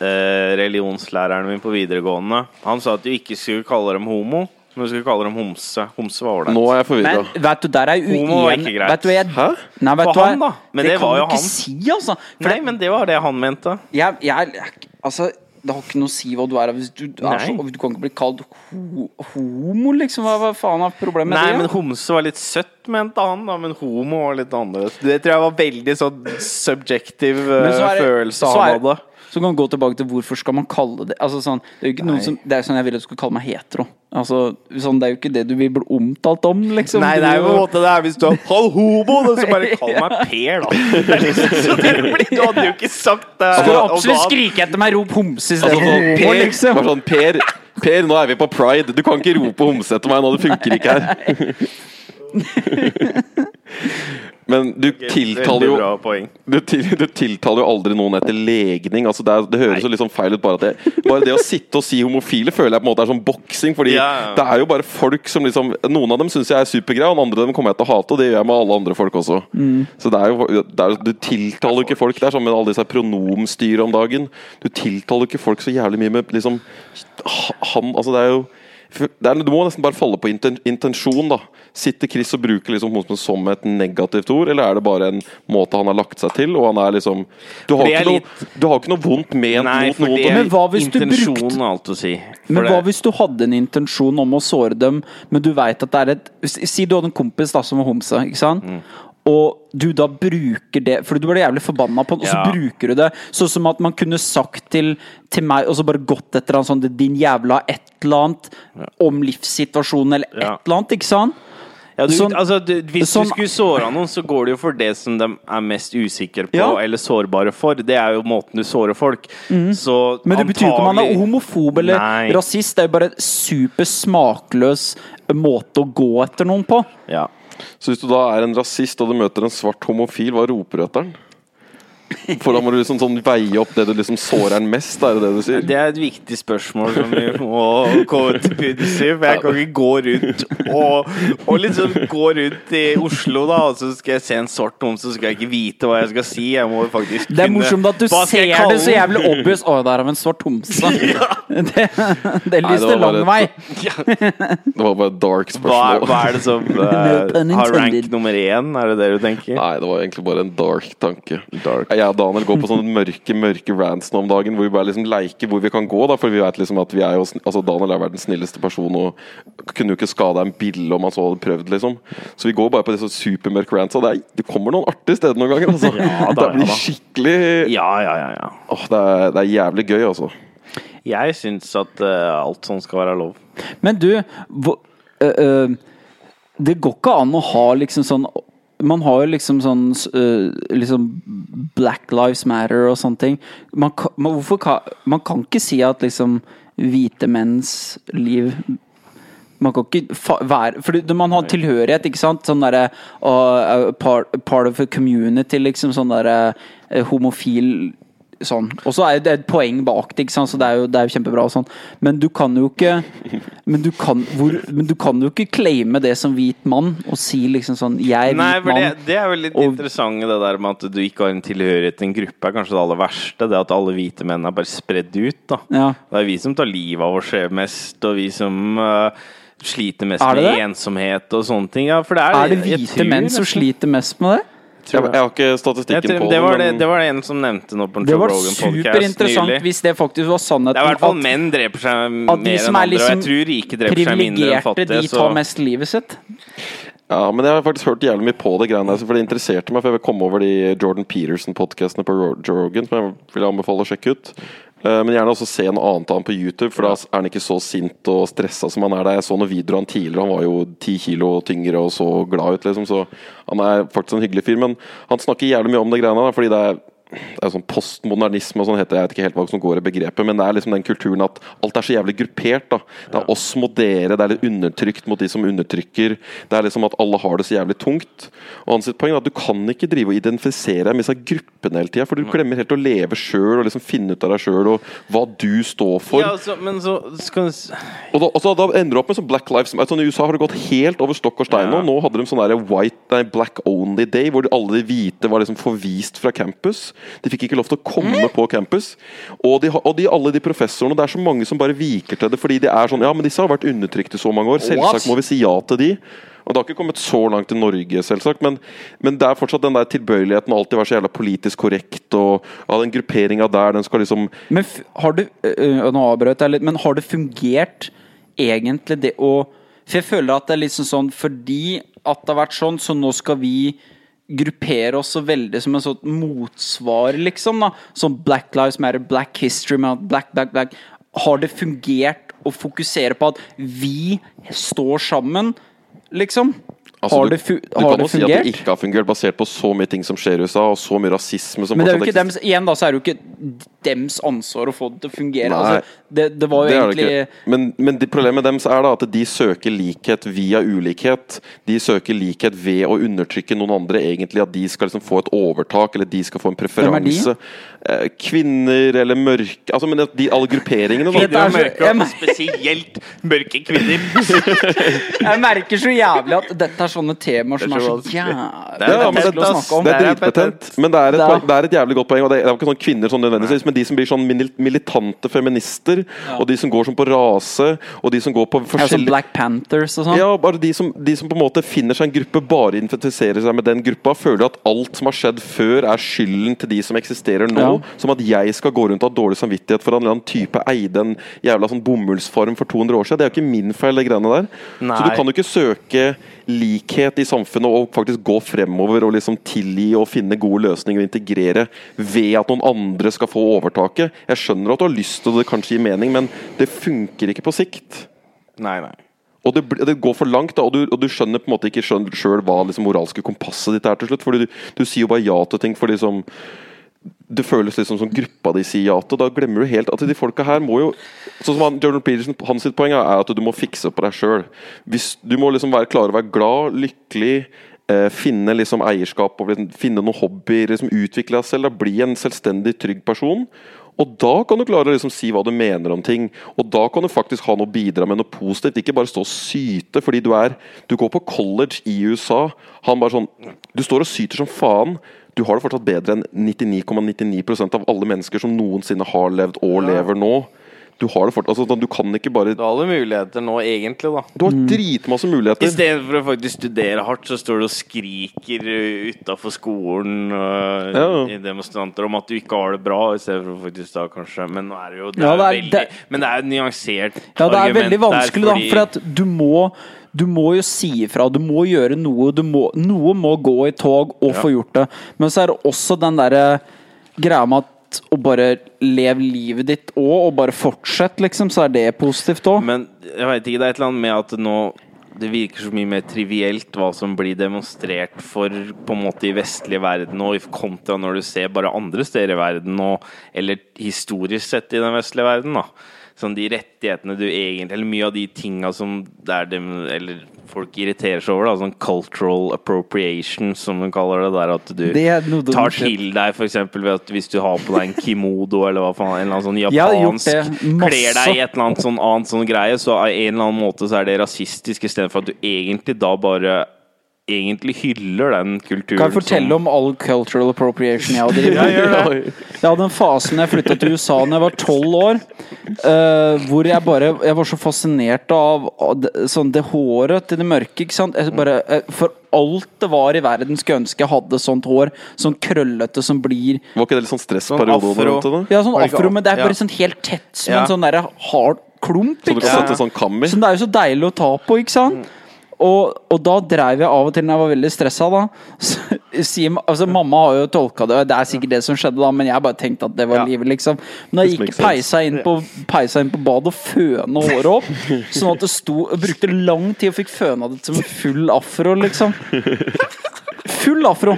uh, religionslæreren min på videregående, han sa at du ikke skulle kalle dem homo, men du skulle kalle dem homse. Homse var ålreit. Nå er jeg forvirra. Men vet du, der er jeg Homo var uenig. ikke greit. Vet du jeg Hæ? Nei, vet For du hva? han, da. Men det kan var du jo ikke han. si, altså. For Nei, men det var det han mente. jeg, jeg, jeg Altså, det har ikke noe å si hva du er. Hvis du, er så, Nei. du kan ikke bli kalt ho homo, liksom. Hva, hva faen er problemet Nei, med men homse var litt søtt, mente han, da, men homo var litt annerledes. Det tror jeg var veldig sånn subjektiv eh, Men så er det- følelse så han er- hadde. Så kan vi gå tilbake til hvorfor skal man kalle det Altså sånn, Det er jo ikke noen som Det er sånn jeg vil at du skal kalle meg hetero. Altså, sånn, Det er jo ikke det du vil bli omtalt om, liksom. Nei, det er jo på en måte det er hvis du har halv homo, så bare kall meg Per, da. Det er liksom, så det blir, du hadde jo ikke sagt det. Om absolutt skrike etter meg, rop homse Altså, istedenfor sånn, homo, per, liksom. bare sånn, per, per, nå er vi på pride. Du kan ikke rope homse etter meg nå, det funker ikke her. Men du tiltaler jo du, til, du tiltaler jo aldri noen etter legning. Altså det, er, det høres jo litt sånn feil ut. Bare, at det, bare det å sitte og si homofile føler jeg på en måte er sånn boksing. Fordi Ja, ja. det er jo bare folk som liksom Noen av dem syns jeg er supergreie, og andre av dem kommer jeg til å hate. Og det gjør jeg med alle andre folk også. Så det er jo det er, Du tiltaler jo ikke folk. Det er sånn med alle disse pronomstyret om dagen. Du tiltaler jo ikke folk så jævlig mye med liksom Han Altså, det er jo er, du må nesten bare falle på inten, intensjon, da. Sitter Chris og bruker liksom homo som et negativt ord, eller er det bare en måte han har lagt seg til, og han er liksom Du har, ikke, litt... noe, du har ikke noe vondt ment Nei, mot noen. Men hva hvis du brukte- si. Men det- hva hvis du hadde en intensjon om å såre dem, men du veit at det er et Si du hadde en kompis da som var homse, ikke sant? Mm. Og du da bruker det Fordi du ble jævlig forbanna på den, og så Ja. bruker du det sånn som at man kunne sagt til, til meg, og så bare gått etter han sånn Din jævla et eller annet om livssituasjonen, eller et eller annet, ikke sant? Ja, du, Sånn- altså, du, hvis sånn- du skulle såre noen, så går det jo for det som de er mest usikre på, Ja. eller sårbare for. Det er jo måten du sårer folk. Så Men det betyr jo ikke man er homofob eller Nei. rasist. Det er jo bare en super smakløs måte å gå etter noen på. Ja. Så hvis du da er en rasist og du møter en svart homofil, hva roper du etter den? For da må du liksom sånn veie opp det du liksom sårer den mest, er det det du sier? Det er et viktig spørsmål som vi må komme til bunns i. For jeg kan ikke gå rundt og, og liksom gå rundt i Oslo, da, og så skal jeg se en svart homse, så skal jeg ikke vite hva jeg skal si. Jeg må faktisk Det er kunne- morsomt at du ser det så jævlig obvious. Å, der har vi en svart homse. Det, det Nei, det lyste lang bare vei. Det var bare et dark spørsmål. hva er det som eh, har rank nummer én? Er det det du tenker? Nei, det var egentlig bare en dark tanke. Dark. Jeg jeg og Daniel går på sånne mørke mørke rants nå om dagen, hvor vi bare liksom leker hvor vi kan gå. da For vi vet liksom at vi er jo Altså Daniel er verdens snilleste person og kunne jo ikke skada en bille om han så hadde prøvd, liksom. Så vi går bare på disse supermørke rants, og det, er, det kommer noen artige steder noen ganger. Altså. Ja da, det blir skikkelig Ja, ja, ja. ja. Åh, det, er, det er jævlig gøy, altså. Jeg syns at uh, alt sånn skal være lov. Men du, hvor, uh, uh, det går ikke an å ha liksom sånn Man har jo liksom sånn øh, liksom Black Lives Matter og sånne ting. Man kan, man, kan, man kan ikke si at liksom hvite menns liv man kan ikke være Fordi man har tilhørighet, ikke sant? Sånn derre uh, part, part of a community, liksom. Sånn derre uh, homofil Sånn. Og så er det et poeng bak det, så det er jo, det er jo kjempebra. og sånn Men du kan jo ikke Men du kan, hvor, men du kan jo ikke claime det som hvit mann og si liksom sånn Jeg er Nei, hvit for det, mann. det er vel litt og- interessant det der med at du ikke har en tilhørighet til en gruppe, er kanskje det aller verste. Det at alle hvite menn er bare spredd ut. da Ja. Det er vi som tar livet av oss selv mest, og vi som uh, sliter mest med ensomhet og sånne ting. Ja, for det er, Er det hvite tror menn som sliter mest med det? Jeg, jeg har ikke Jeg statistikken tror, på det, var det, men- det var det en som nevnte nå på en Det Joe var Rogan-podcast superinteressant nylig. hvis det faktisk var Det sannheten. er i hvert fall menn dreper seg mer enn andre, andre, og liksom jeg tror rike dreper seg mindre enn fattige. de Så tar mest livet sitt. Ja, men jeg har faktisk hørt jævlig mye på det greiene der, for det interesserte meg. For jeg vil komme over de Jordan Peterson-podkastene på Joe Rogan, som jeg vil anbefale å sjekke ut. Eh, Men gjerne også se noe annet av han på YouTube, for da er han ikke så sint og stressa som han er der. Jeg så noen videoer han tidligere, han var jo ti kilo tyngre og så glad ut, liksom. Så han er faktisk en hyggelig fyr. Men han snakker jævlig mye om det greiene der, fordi det er det er sånn postmodernisme og sånn heter. Jeg vet ikke helt hva som går i begrepet, men det er liksom den kulturen at alt er så jævlig gruppert. da Det er oss mot dere, det er litt undertrykt mot de som undertrykker. Det er liksom at alle har det så jævlig tungt. Og hans poeng er at du kan ikke drive og identifisere deg med disse gruppene hele tida, for du glemmer helt å leve sjøl og liksom finne ut av deg sjøl og hva du står for. ja, så, men så skal du Og da, altså, da ender du opp med sånn Black Lives sånn, I USA har det gått helt over stokk og stein nå. Nå hadde de sånn white, nei, Black Only Day, hvor alle de hvite var liksom forvist fra campus. De fikk ikke lov til å komme på campus. Og, de, og de, alle de professorene, det er så mange som bare viker til det fordi de er sånn Ja, men disse har vært undertrykt i så mange år. Selvsagt må vi si ja til de. Og Det har ikke kommet så langt til Norge, selvsagt, men, men det er fortsatt den der tilbøyeligheten å alltid være så jævla politisk korrekt. Og ja, den grupperinga der, den skal liksom Men har det øh, Nå avbrøt jeg litt, men har det fungert egentlig det å For jeg føler at det er liksom sånn fordi at det har vært sånn, så nå skal vi gruppere oss så veldig som en sånn motsvar, liksom. da Som Black Lives Matter, Black History Month, Black, Black, Black. Har det fungert å fokusere på at vi står sammen, liksom? Altså, har du, det, fu du har kan det jo si at det ikke har fungert, basert på så mye ting som skjer i USA, og så mye rasisme som Men det er jo ikke dems, igjen da, så er det jo ikke dems ansvar å få det til å fungere. Nei. Altså, det, det var jo Det egentlig det. Men, men det problemet deres er da at de søker likhet via ulikhet. De søker likhet ved å undertrykke noen andre, egentlig at de skal liksom få et overtak, eller de skal få en er de? preferanse. Eh, Kvinner eller mørke Altså, men de, alle grupperingene, da. og mørke, jeg og spesielt mørke kvinner. Jeg merker så jævlig at dette er sånne temaer som er så så jævlig Det er Ja, men vanskelig det, å snakke om. det er Det dritbetent, men det et, Det er- et jævlig godt poeng. Og det er, det er ikke sånn kvinner sånn nødvendigvis, men de som blir sånn militante feminister, og de som går sånn på rase, og de som går på som forskjellige Black Panthers og sånn. Ja, bare de som, de som på en måte finner seg en gruppe, bare identifiserer seg med den gruppa, føler at alt som har skjedd før, er skylden til de som eksisterer nå. Ja. Som at jeg skal gå rundt og ha dårlig samvittighet for en eller annen type eide en jævla sånn bomullsfarm for 200 år siden. Det er jo ikke min feil, de greiene der. Nei. Så du kan jo ikke søke likhet i samfunnet og faktisk gå fremover og liksom tilgi og finne gode løsninger og integrere ved at noen andre skal få overtaket. Jeg skjønner at du har lyst til det, kanskje gir mening, men det funker ikke på sikt. Nei, nei. Og det, det går for langt, da, og du, og du skjønner på en måte ikke sjøl hva liksom, moralske kompasset ditt er til slutt. Fordi du, du sier jo bare ja til ting for liksom Det føles liksom som gruppa de sier ja til, da glemmer du helt at de folka her må jo Sånn som han, Jordan Peterson, hans poeng er at du må fikse på deg sjøl. Du må liksom være klar å være glad, lykkelig, eh, finne liksom eierskap, og liksom finne noen hobbyer, liksom utvikle deg selv, da bli en selvstendig, trygg person. Og da kan du klare å liksom si hva du mener om ting. Og da kan du faktisk ha noe å bidra med noe positivt. Ikke bare stå og syte fordi du er Du går på college i USA. Han bare sånn Du står og syter som faen. Du har det fortsatt bedre enn 99,99% av alle mennesker som noensinne har levd og lever nå. Du har det fort, altså, sånn, du kan ikke bare Du har alle muligheter nå, egentlig, da. Du har dritmasse muligheter. Istedenfor å faktisk studere hardt, så står du og skriker utafor skolen uh, Ja. i demonstranter om at du ikke har det bra, istedenfor å faktisk da kanskje Men nå er det jo det Ja, er det er- veldig det- Men det er et nyansert argument. Ja, det er veldig vanskelig, der, da. For at du må du må jo si ifra, du må gjøre noe. Du må, noe må gå i tog og få gjort det. Men så er det også den derre greia med at å bare leve livet ditt òg, og bare fortsette, liksom, så er det positivt òg. Men jeg vet ikke, det er et eller annet med at nå det virker så mye mer trivielt hva som blir demonstrert for på en måte i vestlig verden og kontra når du ser bare andre steder i verden, og, eller historisk sett i den vestlige verden. da Sånn de rettighetene du egentlig Eller mye av de tinga som dem Eller folk irriterer seg over, da sånn cultural appropriation, som de kaller det. Der at du tar til deg f.eks. ved at hvis du har på deg en kimodo eller hva faen, en eller annen sånn japansk. Kler deg i et eller annet sånn annet sånn greie, så av en eller annen måte så er det rasistisk, istedenfor at du egentlig da bare egentlig hyller den kulturen Kan jeg fortelle om all cultural appropriation jeg har drevet Ja. Jeg hadde en fase når jeg flytta til USA da jeg var tolv år, uh, hvor jeg bare Jeg var så fascinert av sånn det håret til det mørke. Ikke sant? Jeg bare, eh, for alt det var i verden, skulle jeg ønske jeg hadde sånt hår. Sånn krøllete som blir Var ikke det litt sånn stressperiode? Sånn afro. det, da? Ja, sånn afro, men det er ja. bare sånn helt tett som Ja. en sånn derre hard klump. Så du kan sant? sette sånn kammer? Så det er jo så deilig å ta på, ikke sant? Og, og da dreiv jeg av og til når jeg var veldig stressa, da. Så, si, altså, mamma har jo tolka det, det er sikkert det som skjedde da, men jeg bare tenkte at det var Ja. livet, liksom. Men da gikk peisa inn, på, peisa inn på badet og føna håret opp. Sånn at det sto brukte lang tid og fikk føna det som en full afro, liksom. Full afro!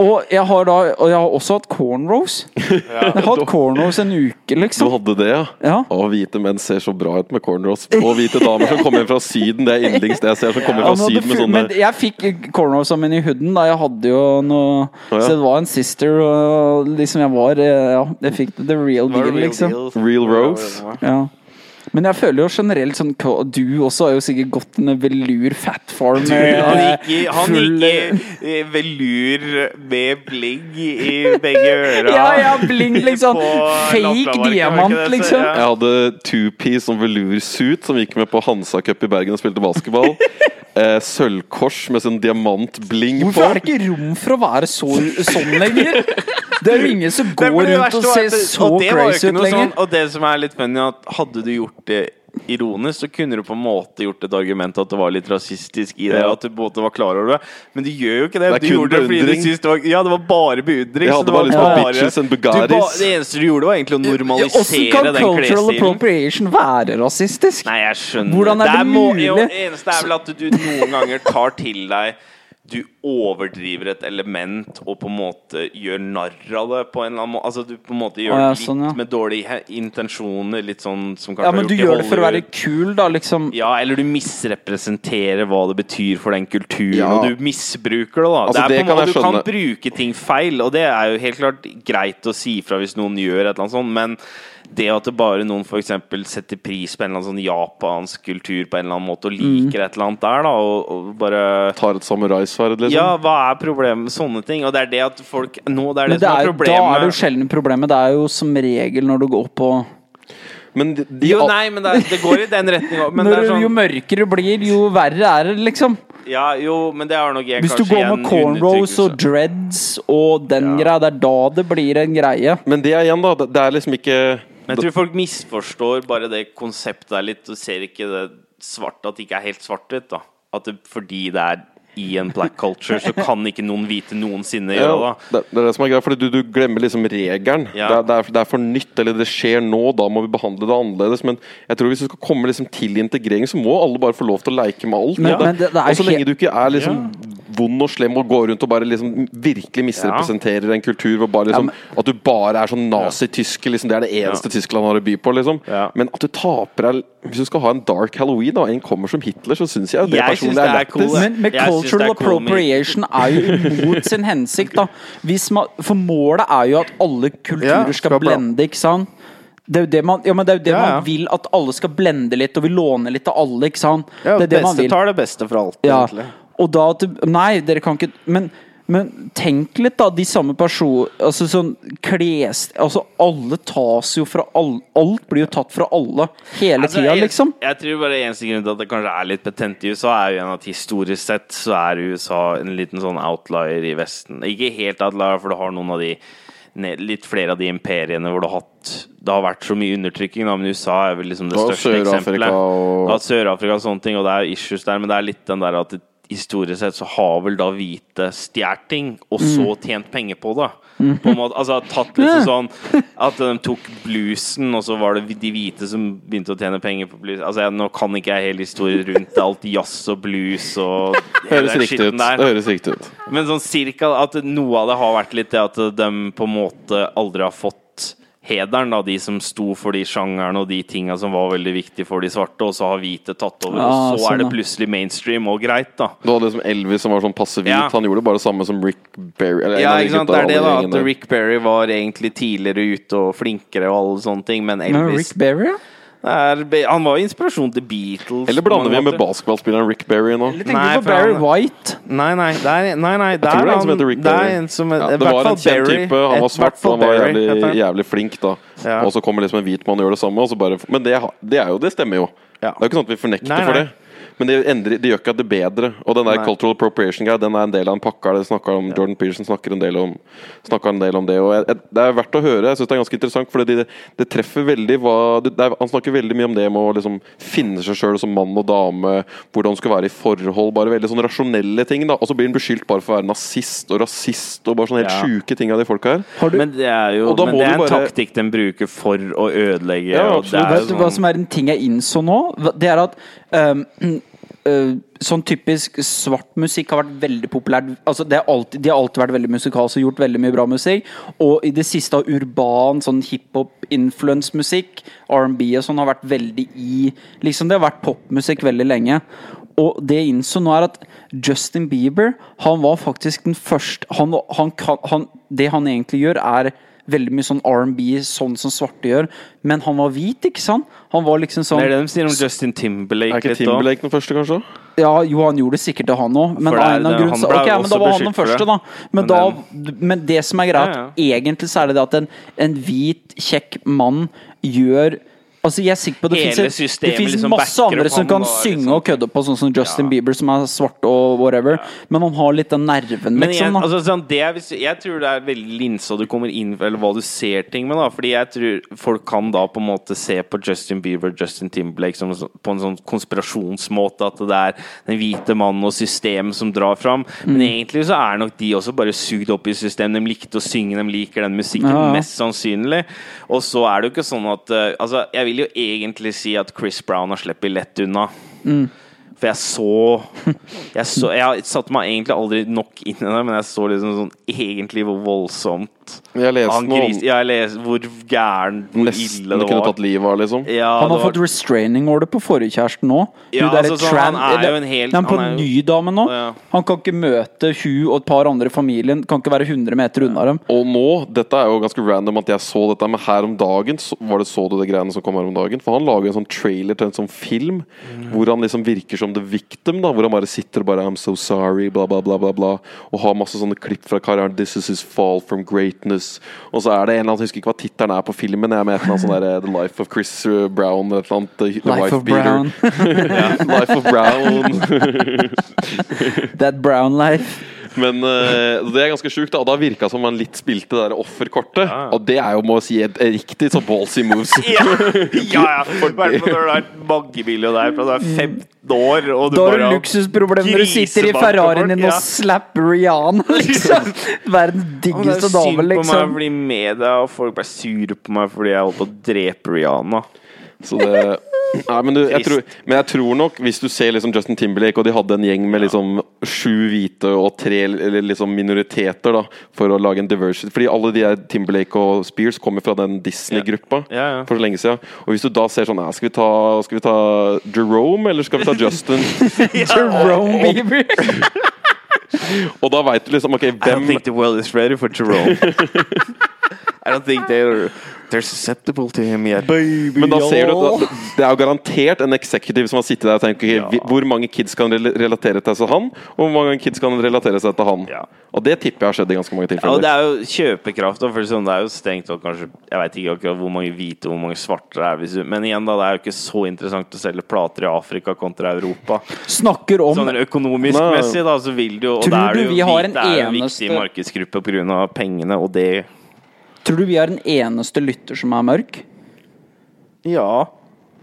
Og jeg har da Og jeg har også hatt cornrows. Jeg har hatt cornrows en uke, liksom. Du hadde det, ja? Ja. Å, hvite menn ser så bra ut med cornrows. Og hvite damer som kommer fra Syden. Det er yndlings det jeg ser. Som kommer Ja, fra Syden med sånne men jeg fikk cornrowsa mine i hooden da jeg hadde jo noe ja. Så det var en sister, og liksom jeg var eh, Ja, jeg fikk the real deal, liksom. Real Rose. Ja. Men jeg føler jo generelt sånn Du også har jo sikkert gått en velur fat farm. Du, eh, han gikk i, han full- gikk i eh, velur med bling i begge øra. Ja, ja, bling, liksom. Fake diamant, liksom. Jeg hadde two-piece som velour-suit som gikk med på Hansa Cup i Bergen og spilte basketball. Eh, Sølvkors med sånn diamantbling på. Hvorfor er det ikke rom for å være så, sånn lenger? Det er jo ingen som går rundt og ser så crazy ut lenger. Sånn, og det som er litt funny, at hadde du gjort det ironisk, så kunne du på en måte gjort et argument at det var litt rasistisk i det. Ja. At du på en måte var klar over det. Men du gjør jo ikke det. Det er du gjorde det fordi du syntes det var Ja, det var bare beundring. Ja, det, var det bare lyst på bare- bitches and du Bugattis. ba- Det eneste du gjorde, var egentlig å Åssen Hvordan kan den cultural appropriation være rasistisk? Nei, jeg skjønner Hvordan er det må- mulig? Jo, det eneste er vel at du noen ganger tar til deg Du overdriver et element og på en måte gjør narr av det på en eller annen måte. Altså du på en måte gjør det ja, litt sånn, ja. med dårlige intensjoner, litt sånn som kanskje Ja, men du gjør det for å være kul, da, liksom. ja, eller du misrepresenterer hva det betyr for den kulturen, Ja. og du misbruker det. da Altså, Det er det på en kan måte Du kan bruke ting feil, og det er jo helt klart greit å si fra hvis noen gjør et eller annet sånt, men det at det bare noen for eksempel setter pris på en eller annen sånn japansk kultur på en eller annen måte, og Mm. liker et eller annet der, da, og, og bare Tar et samuraisverd, liksom. Ja, hva er problemet med sånne ting? Og det er det at folk Nå, det er det, det som er, er da er det jo sjelden problemet. Det er jo som regel når du går på Men de, de, Jo, nei, men det, er, det går i den retninga. Men Når det du- Jo sånn mørkere du blir, jo verre er det, liksom. Ja, jo, men det har nok jeg Hvis du går med cornrows og dreads og den Ja. greia, det er da det blir en greie. men det er igjen, da. Det, det er liksom ikke Men jeg tror folk misforstår bare det konseptet der litt, og ser ikke det svart at det ikke er helt svart-hvitt. At det, fordi det er i en black culture, så kan ikke noen hvite noensinne gjøre Ja, det. det, det er det som er greia, fordi du, du glemmer liksom regelen. Ja. Det, det, det er for nytt, eller det skjer nå, da må vi behandle det annerledes. Men jeg tror hvis du skal komme liksom til integrering, så må alle bare få lov til å leke med alt. Men- men det- det er og så lenge du ikke er liksom vond og slem og går rundt og bare liksom virkelig misrepresenterer en kultur hvor bare liksom, At du bare er sånn nazi-tysker, liksom, det er det eneste Tyskland har å by på. Liksom. Ja. Men at du taper deg Hvis du skal ha en dark halloween, og en kommer som Hitler, så syns jeg det Jeg synes personlig det er er lættis. jeg. Men, men cultural er appropriation er jo imot sin hensikt, da. Hvis man, for målet er jo at alle kulturer Ja, skal skal blende, ikke sant? Det er jo det man, ja, men det er jo det Ja, ja. man vil, at alle skal blende litt, og vi låner litt av alle, ikke sant? Ja, det er det man vil. tar det beste fra alt, Ja. egentlig. Og da at Nei, dere kan ikke Men, Men tenk litt, da. De samme personene Altså sånn kles... Altså alle tas jo fra alle Alt blir jo tatt fra alle hele Altså, tida, liksom. Jeg tror bare eneste grunn til at det kanskje er litt betent i USA, er jo en at historisk sett så er USA en liten sånn outlier i Vesten. Ikke helt outlier, for du har noen av de Litt flere av de imperiene hvor du har hatt Det har vært så mye undertrykking, da, men USA er vel liksom det største Sør-Afrika eksempelet. og Sør-Afrika og sånne ting, og det er issues der, men det er litt den der at det, historisk sett så har vel da hvite stjålet ting, og så Mm. tjent penger på det. På en måte, altså tatt liksom sånn At de tok bluesen, og så var det de hvite som begynte å tjene penger på blues. Altså, jeg, Nå kan ikke jeg hele historien rundt alt jazz og blues og Høres riktig ut. der. Det høres riktig ut. Men sånn cirka at noe av det har vært litt det at de på en måte aldri har fått hederen, da, de som sto for de sjangerne og de tinga som var veldig viktige for de svarte, og så har hvite tatt over, Ja, og så sånn, er det plutselig mainstream og greit, da. Du hadde liksom Elvis som var sånn passe hvit. Ja. Han gjorde bare det samme som Rick Berry. Eller Ja, ikke sant? Det er det, da. At Rick Berry var egentlig tidligere ute og flinkere og alle sånne ting, men Men Elvis Rick Berry, ja? Er, Han var jo inspirasjon til Beatles. Eller blander vi med basketballspilleren Rick Berry nå? Eller Nei, tenker du på Barry han- White? Nei, nei, det er, nei, nei, det Jeg tror er det er en som heter Rick er Berry. som Ja, det var en kjent type. Han var svart, og han var jævlig, jævlig flink, da. Ja. Og så kommer liksom en hvit mann og gjør det samme. Og så bare, men det, det er jo, det stemmer jo. Ja. Det er jo ikke sånn at vi fornekter Nei, for det. Men det, endrer, det gjør ikke at det er bedre. Og den der Nei. cultural appropriation-greia Den er en del av en pakke. Det snakker om, Jordan Pearson snakker en del om, en del om det. Og jeg, jeg, Det er verdt å høre. Jeg syns det er ganske interessant, for det, det treffer veldig hva det, det er, Han snakker veldig mye om det med å liksom finne seg sjøl som mann og dame, hvordan du skal være i forhold. Bare veldig sånne rasjonelle ting. da Og så blir han beskyldt bare for å være nazist og rasist og bare sånne helt Ja. sjuke ting av de folka her. Har du, Men det er jo men det er en bare- taktikk de bruker for å ødelegge. Ja, og det er vet du jo hva sånn- som er en ting jeg innså nå? Det er at øh, Sånn typisk svart musikk har vært veldig populært. Altså, alltid, de har alltid vært veldig musikalske og gjort veldig mye bra musikk. Og i det siste har urban, sånn hiphop-influence musikk, R&B og sånn, har vært veldig i Liksom Det har vært popmusikk veldig lenge. Og det jeg innså nå, er at Justin Bieber Han var faktisk den første han, han han, Det han egentlig gjør, er veldig mye sånn R&B, sånn som svarte gjør. Men han var hvit, ikke sant? Han var liksom sånn Det er det de sier om Justin Timberlake. Er ikke. Timberlake den første, kanskje? Ja, jo, han gjorde det sikkert til han òg, men For det av en eller annen det- grunn han så ble Ok, jo men da var han den første, da. Men, Men da, men det som er greit, Ja, ja. egentlig så er det det at en, en hvit, kjekk mann gjør Altså, jeg er sikker på det Hele finnes, det finnes liksom masse andre som kan da, synge liksom. og kødde på, sånn som Justin Ja. Bieber, som er svart og whatever, men han har litt den nerven, Men jeg, liksom. da. altså, sånn, det er, jeg tror det er veldig linsa du kommer inn Eller hva du ser ting med. da Fordi jeg tror folk kan da på en måte se på Justin Bieber Justin Timberlake som, på en sånn konspirasjonsmåte. At det er den hvite mannen og systemet som drar fram. Men Mm. egentlig så er nok de også bare sugd opp i systemet. De likte å synge, de liker den musikken. Ja, ja. Mest sannsynlig. Og så er det jo ikke sånn at eh, Altså, jeg vil jo egentlig si at Chris Brown har sluppet lett unna. Mm. For jeg så Jeg, så, jeg satte meg egentlig aldri nok inn i det, men jeg så liksom sånn egentlig hvor voldsomt Jeg leste han noe om gris, ja, jeg leste Hvor gæren, hvor nesten ille det kunne var. tatt livet av, liksom. Ja, Han har var- fått restraining order på forrige nå. Ja, Hun altså, sånn, tran- han er jo en helt- Han er på han er jo- ny dame nå. Ja. Han kan ikke møte hun og et par andre i familien. Kan ikke være 100 meter unna dem. Og nå, dette er jo ganske random at jeg så dette, men her om dagen så, var det så du det greiene som kom her om dagen? For han lager en sånn trailer til en sånn film hvor han liksom virker som the victim, da. Hvor han bare sitter og bare I'm so sorry, bla, bla, bla, bla, bla. Og har masse sånne klipp fra karrieren. This is his fall from greatness. Og så er det en eller annen, jeg husker ikke hva tittelen er på filmen, jeg er med et eller annet sånn der, The Life of Chris uh, Brown, et eller annet. The, the Life of Brown. Life of Brown. That brown life. Men uh, det er ganske sjukt. da Og da virka som han litt spilte det der offerkortet. Ja. Og det er jo, må jeg si, et riktig så ballsy moves. Ja, ja, ja. Når du har mangemillionær fra du er 15 år, og du Da har du luksusproblem når du sitter i Ferrarien din din og slapper Rihanna, liksom. Verdens Og det er diggeste synd dame, på meg å bli med deg, og folk ble sure på meg fordi jeg holdt på å drepe Rihanna. Så det Nei, men, du, jeg tror, men jeg tror nok, hvis du ser liksom Justin Timberlake, og de hadde en gjeng med liksom sju hvite og tre eller liksom minoriteter da for å lage en diversity Fordi alle de her Timberlake og Spears kommer fra den Disney-gruppa Ja, ja. for så lenge siden. Og hvis du da ser sånn ja, skal, vi ta, skal vi ta Jerome, eller skal vi ta Justin? Jerome Bieber. og da veit du liksom Ok, I don't think the world is ready for Jerome. I don't think they're they're susceptible to him yet. Men da ser du at det er jo garantert en executive som har sittet der og tenkt okay, Ja. hvor mange kids kan relatere seg til han, og hvor mange kids kan relatere seg til han. Ja. Og det tipper jeg har skjedd i ganske mange Ja, og det er jo kjøpekraft. For sånn, det er jo stengt og kanskje Jeg vet ikke akkurat hvor mange hvite og hvor mange svarte det er. Hvis du, men igjen, da, det er jo ikke så interessant å selge plater i Afrika kontra Europa. Snakker om Sånn økonomisk Nei. messig, da, så vil du jo Og da er du det jo, vi har en det er jo eneste- viktig markedsgruppe pga. pengene, og det Tror du vi har den eneste lytter som er mørk? Ja.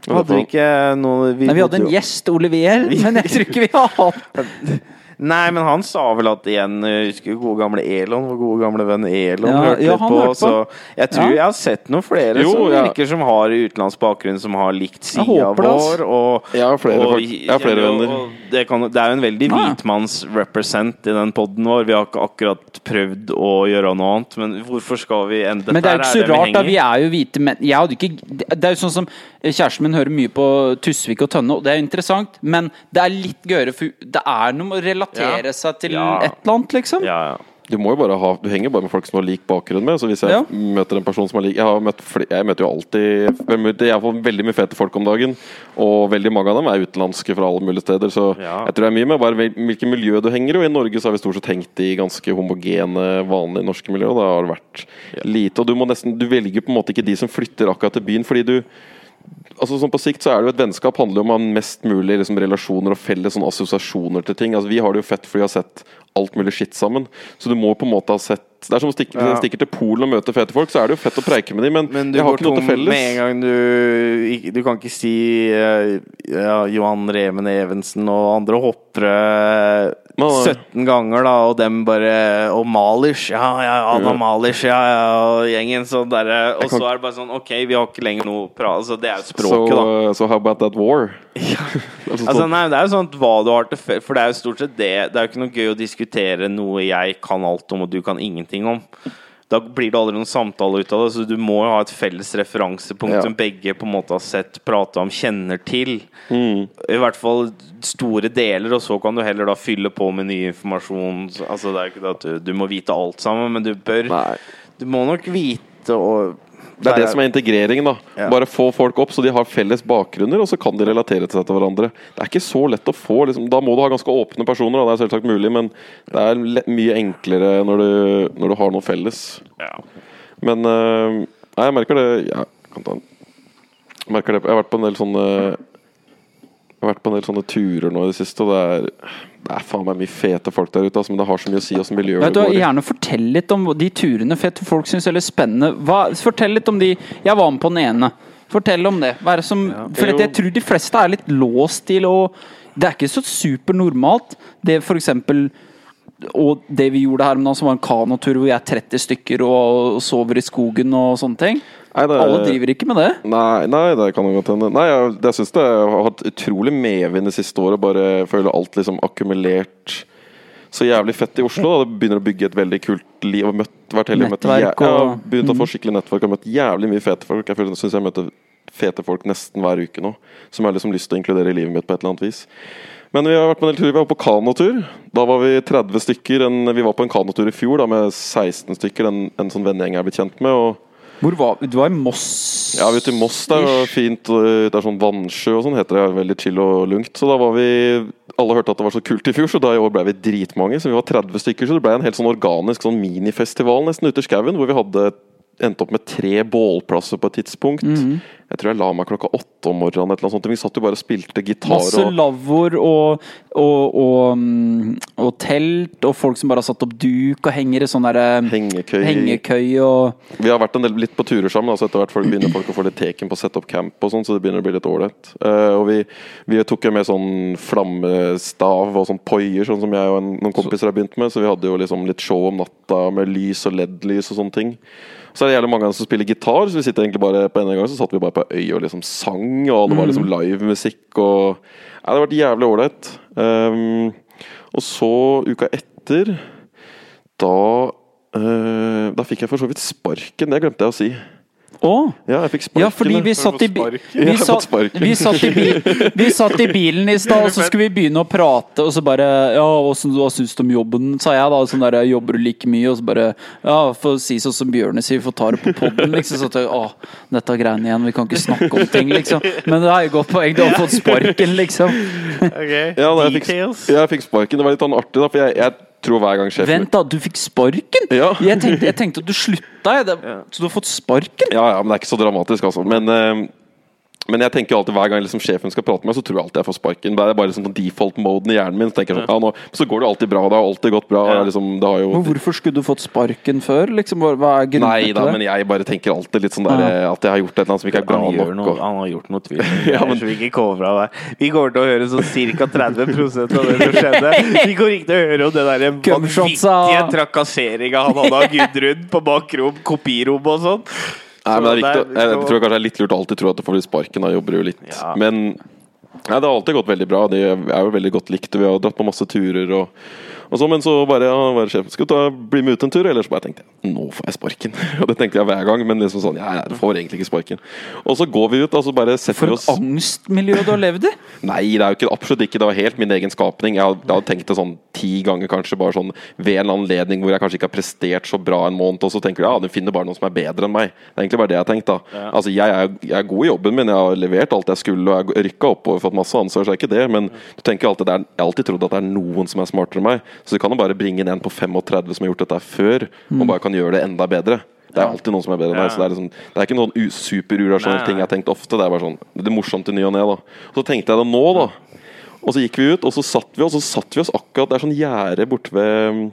Hadde vi ikke noe Nei, vi hadde en gjest, Olivier, men jeg tror ikke vi har hatt Nei, men han sa vel at igjen jeg Husker jo gode gamle Elon, vår gode gamle venn Elon Ja, hørte ja, litt på. på. Så jeg tror Ja. jeg har sett noen flere Jo, som virker som har utenlandsk bakgrunn, som har likt sida vår. Og, Jeg har flere og- jeg har flere venner. Det, kan, det er jo en veldig hvitmanns-represent i den poden vår. Vi har ikke akkurat prøvd å gjøre noe annet, men hvorfor skal vi ende Men det er jo ikke så rart, da. Vi er jo hvite menn. Jeg hadde ikke Det er jo sånn som Kjæresten min hører mye på Tusvik og Tønne, og det er interessant, men det er litt gøyere, for det er noe med å relatere Ja. seg til Ja. et eller annet, liksom. Ja, ja. Du må jo bare ha Du henger bare med folk som har lik bakgrunn med. Så hvis jeg Ja. møter en person som har lik Jeg, har møtt, fl- jeg møter jo alltid Jeg møter i hvert fall veldig mye fete folk om dagen. Og veldig mange av dem er utenlandske fra alle mulige steder. Så Ja. jeg tror det er mye med bare hvil- hvilket miljø du henger i. Og i Norge så har vi stort sett hengt i ganske homogene, vanlige norske miljøer. Og da har det vært lite. Og du må nesten Du velger på en måte ikke de som flytter akkurat til byen, fordi du Altså sånn På sikt så er det jo et vennskap handler jo om mest mulig liksom, relasjoner og felles sånn assosiasjoner til ting. Altså Vi har det jo fett fordi vi har sett alt mulig skitt sammen. Så du må på en måte ha sett Det er som å stikke, Ja. stikke til Polen og møte fete folk, så er det jo fett å preike med dem, men, Men jeg har ikke noe til felles. med en gang du Du kan ikke si eh, ja, Johan Reven Evensen og andre hoppere. 17 ganger, da, og dem bare Og Malish, ja, ja, Anna Ja. Malish, ja, ja, og gjengen sånn derre Og kan- så er det bare sånn OK, vi har ikke lenger noe prat Altså, det er jo språket, språket, da. så how about that war? Altså, Altså, sånn- nei, det er jo sånn at hva du har til felles For det er jo stort sett det Det er jo ikke noe gøy å diskutere noe jeg kan alt om, og du kan ingenting om. Da blir det aldri noen samtale ut av det, så du må jo ha et felles referansepunkt Ja. som begge på en måte har sett, prata om, kjenner til. mm. I hvert fall store deler, og så kan du heller da fylle på med ny informasjon. Altså, det er ikke at du, du må vite alt sammen, men du bør Nei. Du må nok vite og Det er det som er integreringen. da Ja. Bare få folk opp så de har felles bakgrunner, og så kan de relatere til seg til hverandre. Det er ikke så lett å få. Liksom. Da må du ha ganske åpne personer, da. det er selvsagt mulig, men det er mye enklere når du, når du har noe felles. ja. Men uh, Nei, jeg merker det ja, kan ta den. Jeg merker det Jeg har vært på en del sånne Jeg har vært på en del sånne turer nå i det siste, og det er Det er faen meg mye fete folk der ute, altså, men det har så mye å si åssen miljøet Vet du du, går i. Gjerne fortell litt om de turene fete folk syns er litt spennende. Hva, fortell litt om de Jeg var med på den ene. Fortell om det. Hva er det som, for jeg tror de fleste er litt låst til å Det er ikke så supernormalt, det for eksempel og det vi gjorde her om dagen, som var en kanotur hvor vi er 30 stykker og sover i skogen og sånne ting. Nei, det Alle driver ikke med det. Nei, nei, det kan godt hende. Nei, jeg, jeg syns det har hatt utrolig medvind det siste året. Bare føler alt liksom akkumulert så jævlig fett i Oslo. Da. Det begynner å bygge et veldig kult liv. Og møtt, vært heldig, møtt, Nettverk ja, og- begynt å få skikkelig nettverk og møtt jævlig mye fete folk. Jeg syns jeg møter fete folk nesten hver uke nå. Som jeg har liksom lyst til å inkludere i livet mitt på et eller annet vis. Men vi har vært på en del turer. Vi var på kanotur. Da var vi 30 stykker. En, vi var på en kanotur i fjor da med 16 stykker. En, en sånn vennegjeng jeg er blitt kjent med. Og Hvor var Du var i Moss? ja, vi var til i Moss Det og fint. Det er sånn vannsjø og sånn, heter det. Veldig chill og lungt. Så da var vi Alle hørte at det var så kult i fjor, så da i år ble vi dritmange. Så vi var 30 stykker, så det ble en helt sånn organisk sånn minifestival nesten ute i skauen, hvor vi hadde endte opp med tre bålplasser på et tidspunkt. Mhm. Jeg tror jeg la meg klokka åtte om morgenen. Eller annet sånt. Vi satt jo bare og spilte gitar. Masse lavvoer og, og, og, mm, og telt, og folk som bare har satt opp duk og henger i sånn derre Hengekøy. hengekøy og Vi har vært en del, litt på turer sammen. Altså etter hvert folk begynner folk å få litt teken på å sette opp camp, og sånn, så det begynner å bli litt ålreit. Uh, og vi, vi tok med sånn flammestav og sånn poier, sånn som jeg og en, noen kompiser har begynt med. Så vi hadde jo liksom litt show om natta med lys og LED-lys og sånne ting. Så er det jævlig mange ganger som spiller gitar, så vi sitter egentlig bare på en gang så satt vi bare på øy og liksom sang, og det var liksom livemusikk og Ja, det har vært jævlig ålreit. Um, og så, uka etter, da uh, Da fikk jeg for så vidt sparken, det glemte jeg å si. Å! Ja, jeg fikk sparken. Ja, fordi vi satt i, vi satt, vi satt, i, bil, vi satt i bilen i stad, og så skulle vi begynne å prate, og så bare Ja, hva syns du om jobben? sa jeg da. Sånn der, jobber du like mye? Og så bare Ja, for å si sånn som Bjørne sier, vi får ta det på poden, liksom. Så at jeg, å, dette er greiene igjen, vi kan ikke snakke om ting, liksom. Men det er jo godt poeng, du har fått sparken, liksom. Ok, Ja, da, jeg, fikk, jeg fikk sparken. Det var litt sånn artig, da, for jeg, jeg tror hver gang sjefen Vent, da, du fikk sparken? Ja. Jeg, tenkte, jeg tenkte at du slutta, jeg. Det, så du har fått sparken? Ja, ja, men det er ikke så dramatisk, altså. Men, eh, men jeg tenker alltid hver gang liksom sjefen skal prate med meg, så tror jeg alltid jeg får sparken. Det er bare liksom default-moden i hjernen min. Så tenker jeg sånn, ja, nå, så går det alltid bra. Det har alltid gått bra. Ja. Liksom, det har jo Men hvorfor skulle du fått sparken før? Liksom, hva er grunnen Nei til da, det? men jeg bare tenker alltid litt sånn der at jeg har gjort et eller annet som ikke er bra Han, gjør nok. noe, Og, han har gjort noe tvil. Ja, men- Så vi ikke kommer fra det. Vi kommer til å høre sånn ca. 30% av det som skjedde. Vi kommer ikke til å høre om det der vanvittige trakasseringa han hadde av Gudrun på bakrom, kopirom og sånn. Nei, men det er viktig. Så Jeg, tror kanskje det er litt lurt å alltid tro at du får litt sparken. Da jobber du jo litt. Ja. Men nei, det har alltid gått veldig bra. Det er jo veldig godt likt. Vi har dratt på masse turer og, og så, men så bare ja, bare sjefen skal du ta, bli med ut en tur, eller så bare tenkte jeg nå får jeg sparken. Og det tenkte jeg hver gang, men liksom sånn ja, jeg får egentlig ikke sparken. Og så går vi ut, og så bare setter For vi et oss angstmiljø du har levd i! Nei, det er jo ikke, absolutt ikke. Det var helt min egen skapning. Jeg hadde, jeg hadde tenkt det sånn ti ganger, kanskje. Bare sånn ved en anledning hvor jeg kanskje ikke har prestert så bra en måned, og så tenker du ja, du finner bare noen som er bedre enn meg. Det er egentlig bare det jeg har tenkt, da. Altså, jeg er, jeg er god i jobben min, jeg har levert alt jeg skulle, og jeg rykka opp og fått masse ansvar, så er ikke det. Men du tenker jo alltid det er, jeg har alltid trodd at det er noen som er smartere enn meg. Så du kan jo bare bringe inn en på 35 som har gjort dette før, før, og bare kan gjøre det enda bedre. Det er alltid noen som er bedre enn deg. Ja. Så det er, liksom, det er ikke noen superurasjonelle ting jeg har tenkt ofte. Det er bare sånn Det er morsomt i ny og ne. Så tenkte jeg det nå, da. Og så gikk vi ut, og så satt vi, og så satt vi oss akkurat Det er sånn gjerde borte ved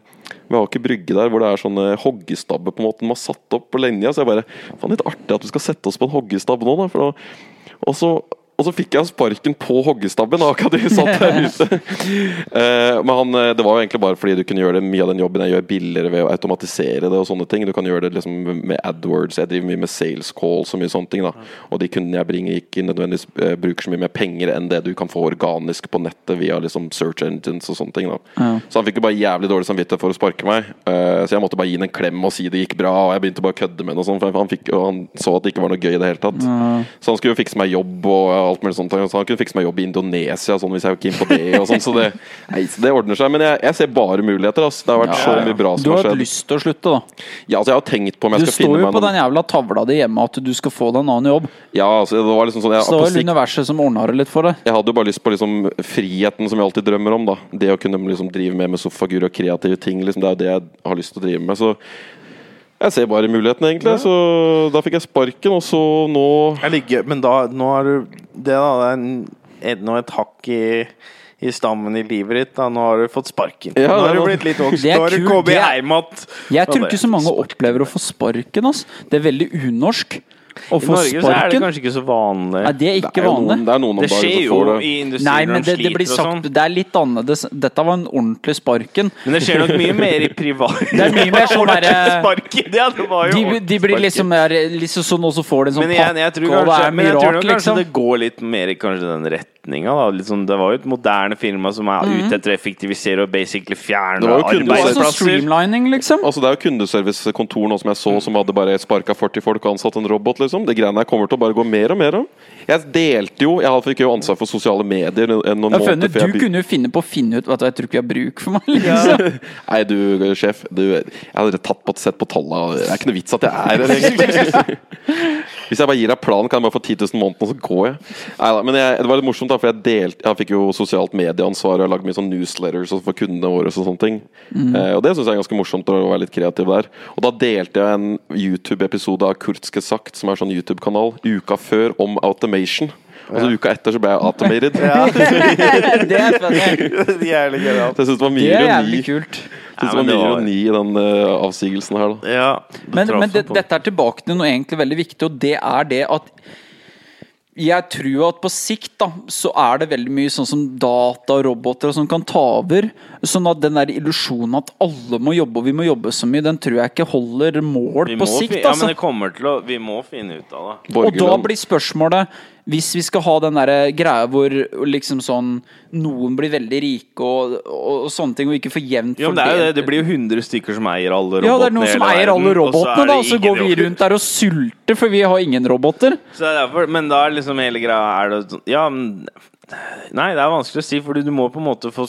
ved Aker Brygge der, hvor det er sånne hoggestabber på en måte de har satt opp på linja. Så jeg bare Faen, litt artig at vi skal sette oss på en hoggestabbe nå, da. For da og så og så fikk jeg sparken på hoggestabben akkurat da satt der ute. Eh, men han, eh, det var jo egentlig bare fordi du kunne gjøre det mye av den jobben jeg gjør billigere ved å automatisere det og sånne ting. Du kan gjøre det liksom med AdWords, jeg driver mye med sales calls og mye sånne ting. da. Og de kundene jeg bringer, ikke nødvendigvis eh, bruker så mye mer penger enn det du kan få organisk på nettet via liksom search engines og sånne ting. da. Ja. Så han fikk jo bare jævlig dårlig samvittighet for å sparke meg. Så jeg måtte bare gi ham en klem og si det gikk bra, og jeg begynte bare å kødde med ham, sånn, for han, fikk, og han så at det ikke var noe gøy i det hele tatt. Så han skulle jo fikse meg jobb og alt mulig sånt. Så han kunne fikse meg jobb i Indonesia sånn, hvis jeg var keen på det. og sånn, Så det, nei, det ordner seg. Men jeg, jeg ser bare muligheter. Altså. Det har vært så mye bra som har skjedd. Du har hatt lyst til å slutte, da. Ja, altså Jeg har tenkt på om Du jeg skal står jo på noen den jævla tavla di hjemme at du skal få deg en annen jobb. Ja, altså det var liksom sånn jeg, Så det var sikt, universet som ordna det litt for deg. jeg hadde jo bare lyst på liksom friheten som jeg alltid drømmer om. da Det å kunne liksom drive med med sofagur og kreative ting. Liksom, det er jo det jeg har lyst til å drive med. Så jeg ser bare mulighetene, egentlig. Så da fikk jeg sparken, og så nå Jeg ligger, men da, nå er du Det da, det er en, et hakk i, i stammen i livet ditt. Da. Nå har du fått sparken. Ja, nå har du blitt litt voksen. Er Nå har du kommet hjem igjen. Jeg tror ikke så mange opplever å få sparken. ass. Det er veldig unorsk I få Norge så er det kanskje ikke så vanlig. Nei, det er ikke det er vanlig. noen, det er noen Det skjer jo får det. i industrien Nei, men det, det blir sagt sånn. Det er litt annerledes. Dette var en ordentlig sparken. Men det skjer nok mye mer i privat Det er mye mer sånn derre ja, de, de blir liksom, er, liksom sånn, og så får de en sånn pakke, og det er men jeg tror kanskje liksom. det går litt mer i kanskje den retninga. Da. Sånn, det var jo et moderne firma som er ute etter å effektivisere og basically fjerne Det var jo Det arbeidsplasser. liksom. Altså Det er jo kundeservicekontor nå som jeg så, som hadde bare sparka 40 folk og ansatt en robot. liksom Det greiene her kommer til å bare gå mer og mer om. Jeg delte jo Jeg fikk jo ansvar for sosiale medier noen Jeg måneder før jeg du kunne jo finne på å finne ut at Jeg tror ikke jeg har bruk for meg. Liksom. Nei, du sjef, du, jeg hadde tatt på, sett på tallene. Det er ikke noe vits at jeg er her, egentlig. Hvis jeg bare gir deg planen, kan jeg bare få 10 000 måneden, og så går jeg. Neida, men jeg, det var litt morsomt, da, for jeg delt, Jeg fikk jo sosialt medieansvar og jeg lagde mye sånn newsletters for kundene våre. Og sånne ting eh, Og det syns jeg er ganske morsomt å være litt kreativ der. Og da delte jeg en YouTube-episode av Kurtske sagt, som er sånn YouTube-kanal, uka før om automation. Og så uka etter så ble jeg automated. Det er spennende. Jævlig syns det var Det er jævlig kult. Det var mye ironi i den uh, avsigelsen her, da. Ja, Men, men det, dette er tilbake til noe egentlig veldig viktig, og det er det at jeg tror at på sikt da, så er det veldig mye sånn som data og roboter som kan ta over. Sånn at den der illusjonen at alle må jobbe og vi må jobbe så mye, den tror jeg ikke holder mål vi på må sikt. fi- Ja, men altså. det kommer til å Vi må finne ut av det. Og da blir spørsmålet hvis vi skal ha den der greia hvor liksom sånn noen blir veldig rike og, og, og sånne ting, og ikke får jevnt men det, det. blir jo 100 stykker som eier alle robotene. ja, det er noen som eier alle robotene, da, og så går vi rundt der og sulter, for vi har ingen roboter. Er derfor, men da er liksom hele greia er det, sånn- Ja, Nei, det er vanskelig å si, for du må på en måte få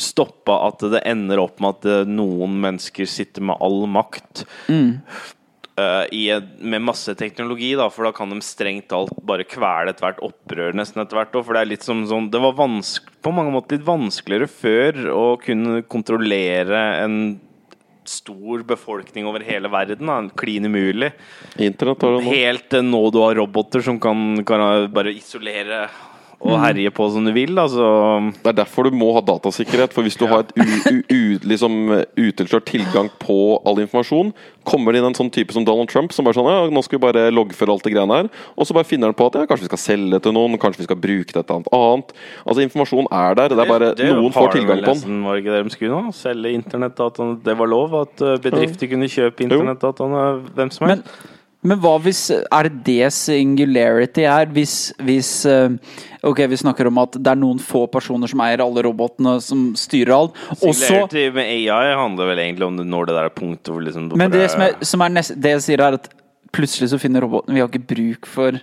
stoppa at det ender opp med at noen mennesker sitter med all makt. eh, i, med masse teknologi, da, for da kan de strengt talt bare kvele ethvert opprør nesten etter hvert. For det er litt som sånn Det var på mange måter litt vanskeligere før å kunne kontrollere en stor befolkning over hele verden. Da. Klin umulig. Helt nå du har roboter som kan, kan bare isolere og Mm. herje på som du vil. Altså. Det er derfor du må ha datasikkerhet. For hvis du har et u, u, u, liksom, utilslørt tilgang på all informasjon, kommer det inn en sånn type som Donald Trump som bare sånn ja, nå skal vi bare loggføre alt det greiene her. Og så bare finner han på at ja, kanskje vi skal selge det til noen, kanskje vi skal bruke det til et annet annet. Altså Informasjon er der, det er bare Det noen får tilgang på den. Var ikke det de skulle nå? Selge internettdataene. Det var lov at uh, bedrifter kunne kjøpe internettdataene hvem som helst. Men hva hvis Er det det singularity er? Hvis, hvis eh, Ok, vi snakker om at det er noen få personer som eier alle robotene, som styrer alt. Singularity Også, med AI handler vel egentlig om når det der punktet hvor liksom Men det som er, som er nest, det jeg sier, er at plutselig så finner robotene Vi har ikke bruk for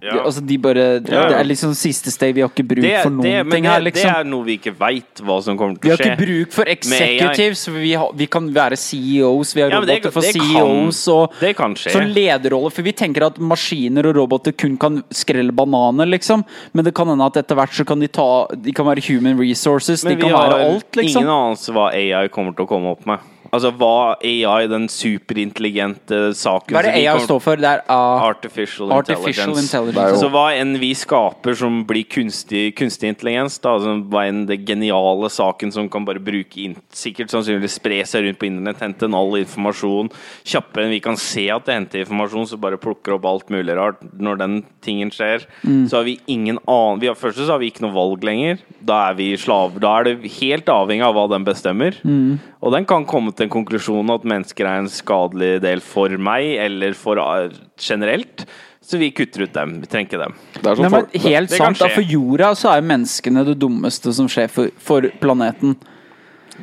Ja. de, Altså, de bare Ja. Det er liksom siste steg. Vi har ikke bruk det, for noen det, ting det, her, det liksom. er noe vi ikke veit hva som kommer til å skje. Vi har ikke bruk for executives. Vi, har, vi kan være CEOs. Vi har Ja, men det- roboter for det CEOs. Og Det. Sånn lederrolle. For vi tenker at maskiner og roboter kun kan skrelle bananer, liksom. Men det kan hende at etter hvert så kan de ta De kan være human resources. Men de vi kan har være alt, liksom. ingen anelse hva AI kommer til å komme opp med. Altså hva AI, den superintelligente saken Hva er det AI kommer- står for? Det er uh, Artificial, Artificial Intelligence. Intelligence. Så hva enn vi skaper som blir kunstig, kunstig intelligens, da, altså hva enn det geniale saken som kan bare bruke inn, sikkert sannsynligvis spre seg rundt på internett, hente inn all informasjon kjappere enn vi kan se at det henter informasjon, så bare plukker opp alt mulig rart når den tingen skjer, så har vi ingen annen vi har, Først så har vi ikke noe valg lenger. Da er vi slaver. Da er det helt avhengig av hva den bestemmer. Og den kan komme til en konklusjon at mennesker er en skadelig del for meg, eller for uh, generelt. Så vi kutter ut dem. Vi trenger ikke dem. Det er Nei, men helt sant. Da, for jorda så er menneskene det dummeste som skjer for, for planeten.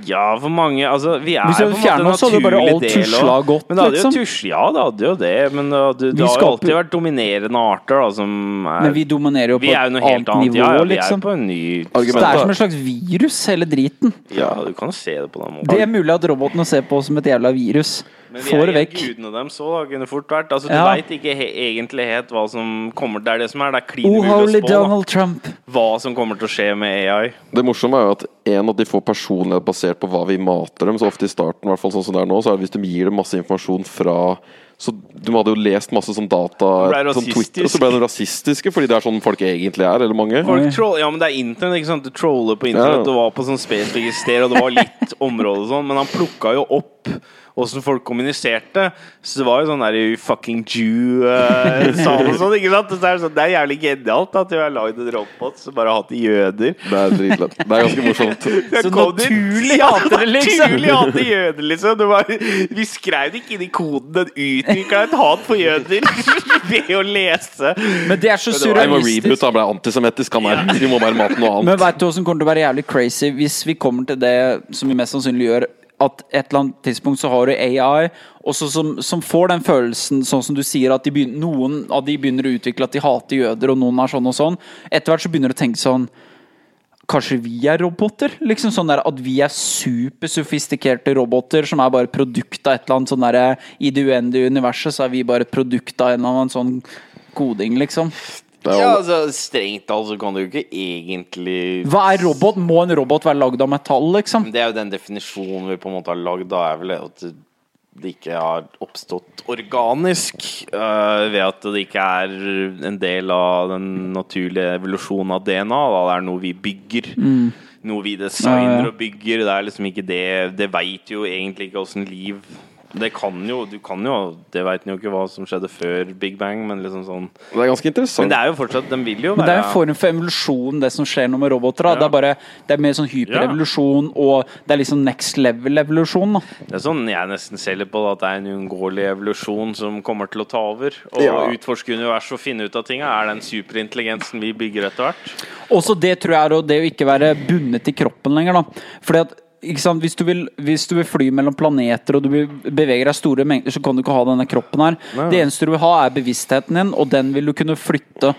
Ja, for mange Altså, vi er Hvis en fjerner oss, hadde bare alt tusla godt, Men det hadde jo liksom. ja, det hadde jo det, men det, hadde, det har jo alltid vært dominerende arter da, som er Men vi dominerer jo på vi jo et helt annet annet. nivå, ja, ja, vi liksom. er på en ny argument, det er som en slags virus, hele driten. Ja, du kan se det på den måten. Det er mulig at robotene ser på oss som et jævla virus. Men vi er det vekk. gudene dem, så da kunne fort vært. Altså, du Ja. vet veit ikke he egentlig helt hva som kommer Det er det som er, det er klin Oh, umulig å spå da. Hva som kommer til å skje med AI. Det morsomme er jo at en at de får personlighet basert på hva vi mater dem. Så ofte i starten, i hvert fall sånn som det er nå, så er det hvis de gir dem masse informasjon fra så du hadde jo lest masse sånn data sånn Twitter, og så ble de rasistiske, fordi det er sånn folk egentlig er, eller mange. Folk troll, ja, men det er internett, ikke sant? Du troller på internett. Ja. Du var på sånn spesifikke steder, og det var litt område og sånn, men han plukka jo opp åssen folk kommuniserte. Så det var jo sånn der you fucking Jew-sal og sånn, ikke sant? Så er det, sånn, det er jævlig genialt at vi har lagd en robot som bare har hatt jøder. Det er dritlett. Det er ganske morsomt. Så naturlig hater det, liksom. Naturlig hater jøder, liksom. Det var, vi skrev det ikke inn i koden, den utvikla et hat for jøder ved å lese. Men det er så reboot, surrealistisk. han ble antisemittisk, han der. Vi må bare mate noe Men annet. veit du åssen kommer til å være jævlig crazy hvis vi kommer til det som vi mest sannsynlig gjør, at et eller annet tidspunkt så har du AI også som, som får den følelsen, sånn som du sier, at begynner, noen av de begynner å utvikle at de hater jøder, og noen er sånn og sånn. Etter hvert så begynner du å tenke sånn Kanskje vi er roboter? Liksom sånn der At vi er supersofistikerte roboter som er bare produkt av et eller annet sånn derre I det uendelige universet så er vi bare produkt av en eller annen sånn koding, liksom. Ja, altså Strengt talt så kan du jo ikke egentlig Hva er robot? Må en robot være lagd av metall, liksom? Det er jo den definisjonen vi på en måte har lagd, da er vel at det ikke har oppstått organisk. Uh, ved at det ikke er en del av den naturlige evolusjonen av DNA. Da. Det er noe vi bygger. Noe vi designer og bygger. Det er liksom ikke det Det veit jo egentlig ikke åssen liv Det kan jo Du kan jo Det veit en jo ikke hva som skjedde før Big Bang, men liksom sånn Det er ganske Men det er jo fortsatt Den vil jo Men det er være en form for evolusjon, det som skjer nå med roboter. Da. Ja. Det er bare Det er mer sånn hyperevolusjon, og det er liksom next level-evolusjon. Det er sånn jeg nesten ser litt på det, at det er en uunngåelig evolusjon som kommer til å ta over. Og Ja. utforske universet og finne ut av tinga. Er den superintelligensen vi bygger etter hvert? Også det tror jeg er det å ikke være bundet i kroppen lenger. da Fordi at? Hvis, du vil, hvis du vil fly mellom planeter og du beveger deg store mengder, så kan du ikke ha denne kroppen her. Nei. Det eneste du vil ha, er bevisstheten din, og den vil du kunne flytte.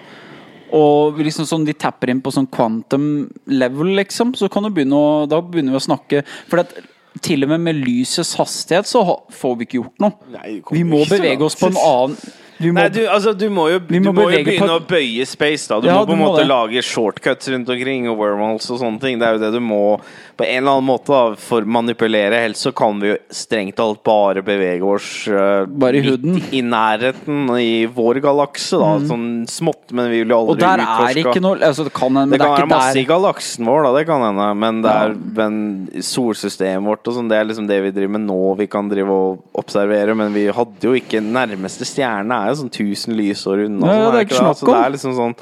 Og liksom sånn de tapper inn på sånn quantum level, liksom, så kan du begynne å Da begynner vi å snakke. For at til og med med lysets hastighet så får vi ikke gjort noe. Nei, Vi må bevege oss på en annen vi må, Nei, du, altså, du må jo, du må jo begynne på- å bøye space. da Du Ja, må på en måte det. lage shortcuts rundt omkring og wormholes og sånne ting. Det er jo det du må på en eller annen måte da for manipulere. Helst så kan vi jo strengt talt bare bevege oss uh, Bare i huden. i nærheten i vår galakse, da. Sånn smått, men vi vil jo Mm. og der der er ikke noe altså, Det kan det det, kan være masse i galaksen vår, da, det kan hende. Men, det er, Ja. men solsystemet vårt og sånn, det er liksom det vi driver med nå. Vi kan drive og observere, men vi hadde jo ikke Nærmeste stjerne er jo sånn 1000 lysår unna. Ja, ja, det er ikke snakk Altså, det er liksom sånn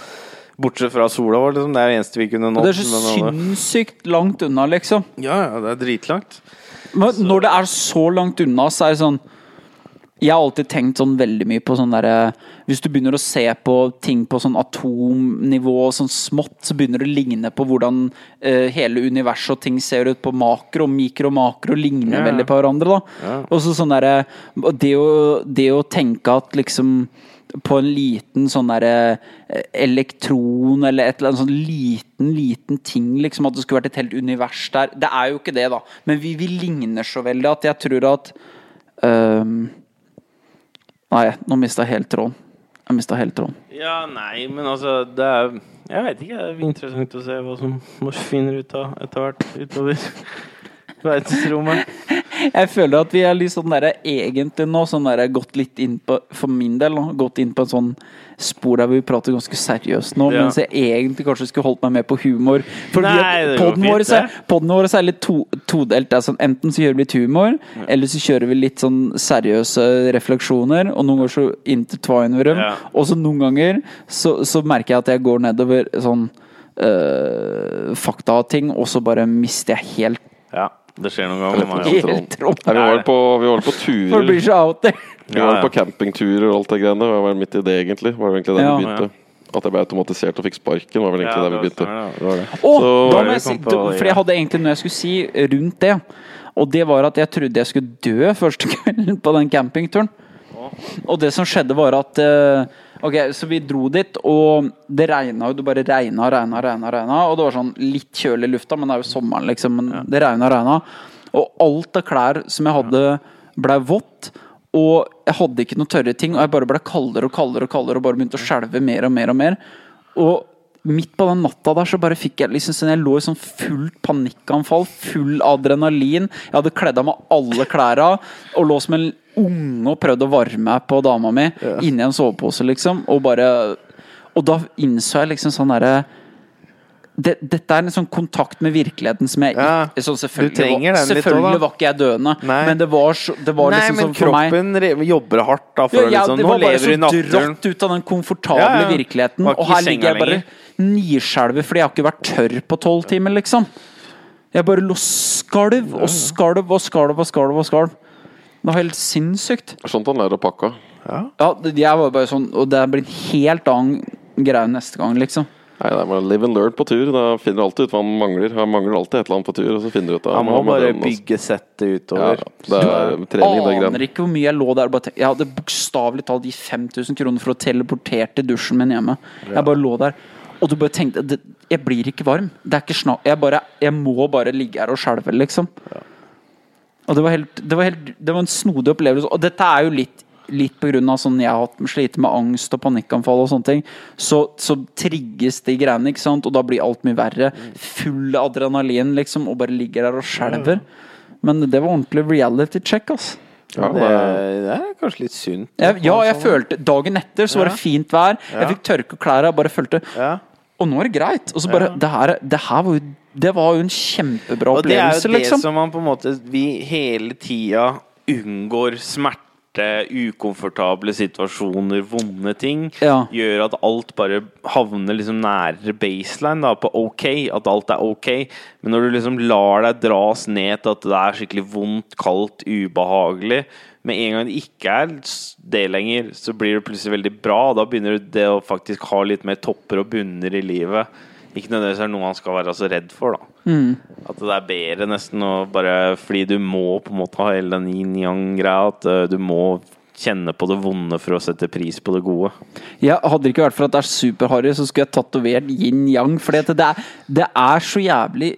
Bortsett fra sola vår, liksom. Det er det eneste vi kunne nådd. Det er så men- sinnssykt langt unna, liksom. Ja, ja, det er dritlangt. Men når det er så langt unna, så er det sånn Jeg har alltid tenkt sånn veldig mye på sånn derre Hvis du begynner å se på ting på sånn atomnivå, sånn smått, så begynner det å ligne på hvordan eh, hele universet og ting ser ut på makro. Mikro og makro ligner Ja. veldig på hverandre, da. Ja. Og så sånn derre det, det å tenke at liksom på en liten sånn derre eh, elektron eller et eller annet sånn liten, liten ting, liksom. At det skulle vært et helt univers der. Det er jo ikke det, da. Men vi, vi ligner så veldig at jeg tror at øhm, Nei, nå mista jeg helt tråden. Jeg mista helt tråden. Ja, nei, men altså Det er Jeg vet ikke. Det er interessant å se hva som man finner ut av etter hvert utover verdensrommet. Jeg føler at vi er litt sånn der egentlig nå sånn der gått litt inn på For min del, nå, gått inn på en sånn spor der vi prater ganske seriøst nå, Ja. mens jeg egentlig kanskje skulle holdt meg med på humor. For poden vår vår er litt to, todelt. Sånn, enten så gjør vi litt humor, eller så kjører vi litt sånn seriøse refleksjoner. Og noen ganger så intertwiner vi dem. Ja. Og så noen ganger så, så merker jeg at jeg går nedover sånn øh, fakta-ting, og så bare mister jeg helt Ja, det skjer noen ganger med meg. Helt også. Nei, vi var vel på, vi var på turer. blir så out there. Vi var på campingturer og alt det greiene. Det var midt i det, egentlig. Var det egentlig der Ja. vi begynte. At jeg ble automatisert og fikk sparken, var vel egentlig Ja, der det vi begynte. ja, det. Og Så da må jeg si, For jeg hadde egentlig noe jeg skulle si rundt det. Og det var at jeg trodde jeg skulle dø første kvelden på den campingturen. Og det som skjedde, var at eh, Ok, så vi dro dit, og det regna jo. Det bare regna, regna, regna. regna Og det var sånn litt kjølig i lufta, men det er jo sommeren, liksom. Men det regna, regna. Og alt av klær som jeg hadde, blei vått. Og jeg hadde ikke noe tørre ting, og jeg bare ble kaldere og kaldere og kaldere og bare begynte å skjelve mer og mer og mer. Og midt på den natta der så bare fikk jeg liksom sånn Jeg lå i sånn fullt panikkanfall, full adrenalin. Jeg hadde kledd av meg alle klærne og lå som en unge og prøvde å varme meg på dama mi inni en sovepose, liksom. Og bare Og da innså jeg liksom sånn derre det, dette er en sånn kontakt med virkeligheten som jeg Ja, Selvfølgelig, var, selvfølgelig var ikke jeg døende, Nei. men det var, så, det var Nei, liksom sånn for meg Men kroppen jobber hardt da ja, ja, liksom det var bare lever så dratt ut av den komfortable Ja, ja. virkeligheten. Og her ligger jeg bare lenger. Niskjelver fordi jeg har ikke vært tørr på tolv timer, liksom. Jeg bare lå skalv og skalv og skalv og skalv og skalv. Det var helt sinnssykt. At han lærer å pakke. Ja, det- jeg var bare sånn Og det blir en helt annen greie neste gang, liksom. Nei, det er bare live and learn på tur. Da finner du alltid ut hva han mangler. Han mangler alltid et eller annet på tur, og så finner du ut av Han må bare den, bygge settet Ja, utover. det er trening, det Aner ikke hvor mye jeg lå der bare Jeg hadde bokstavelig talt gitt 5000 kroner for å teleportere til dusjen min hjemme. Jeg bare lå der. Og du bare tenkte det, Jeg blir ikke varm. Det er ikke snart Jeg, bare, jeg må bare ligge her og skjelve, liksom. Og det var, helt, det, var helt, det var en snodig opplevelse. Og dette er jo litt Litt av sånn jeg har hatt slite med angst og panikkanfall og sånne ting. Så, så trigges de greiene, ikke sant? og da blir alt mye verre. Full av adrenalin, liksom, og bare ligger der og skjelver. Men det var ordentlig reality check, altså. Ja, Det det er, det kanskje litt sunt. Jeg, ja, jeg Sånn. følte Dagen etter så var det fint vær. Jeg fikk tørke klærne. Jeg bare følte ja. Og nå er det greit. Og så bare Ja. det, her, det her var jo Det var jo en kjempebra Og det er jo det liksom. som man på en måte Vi hele tida unngår smerte, ukomfortable situasjoner, vonde ting, Ja. gjør at alt bare havner liksom nærere baseline, da, på ok. At alt er ok. Men når du liksom lar deg dras ned til at det er skikkelig vondt, kaldt, ubehagelig Med en gang det ikke er det lenger, så blir det plutselig veldig bra. Da begynner det å faktisk ha litt mer topper og bunner i livet. Ikke nødvendigvis er noe man skal være så redd for, da. At det er bedre nesten å bare Fordi du må på en måte ha hele den yin-yang-greia. At du må kjenne på det vonde for å sette pris på det gode. Ja, hadde det ikke vært for at det er super-harry, så skulle jeg tatovert yin-yang. For det, det er så jævlig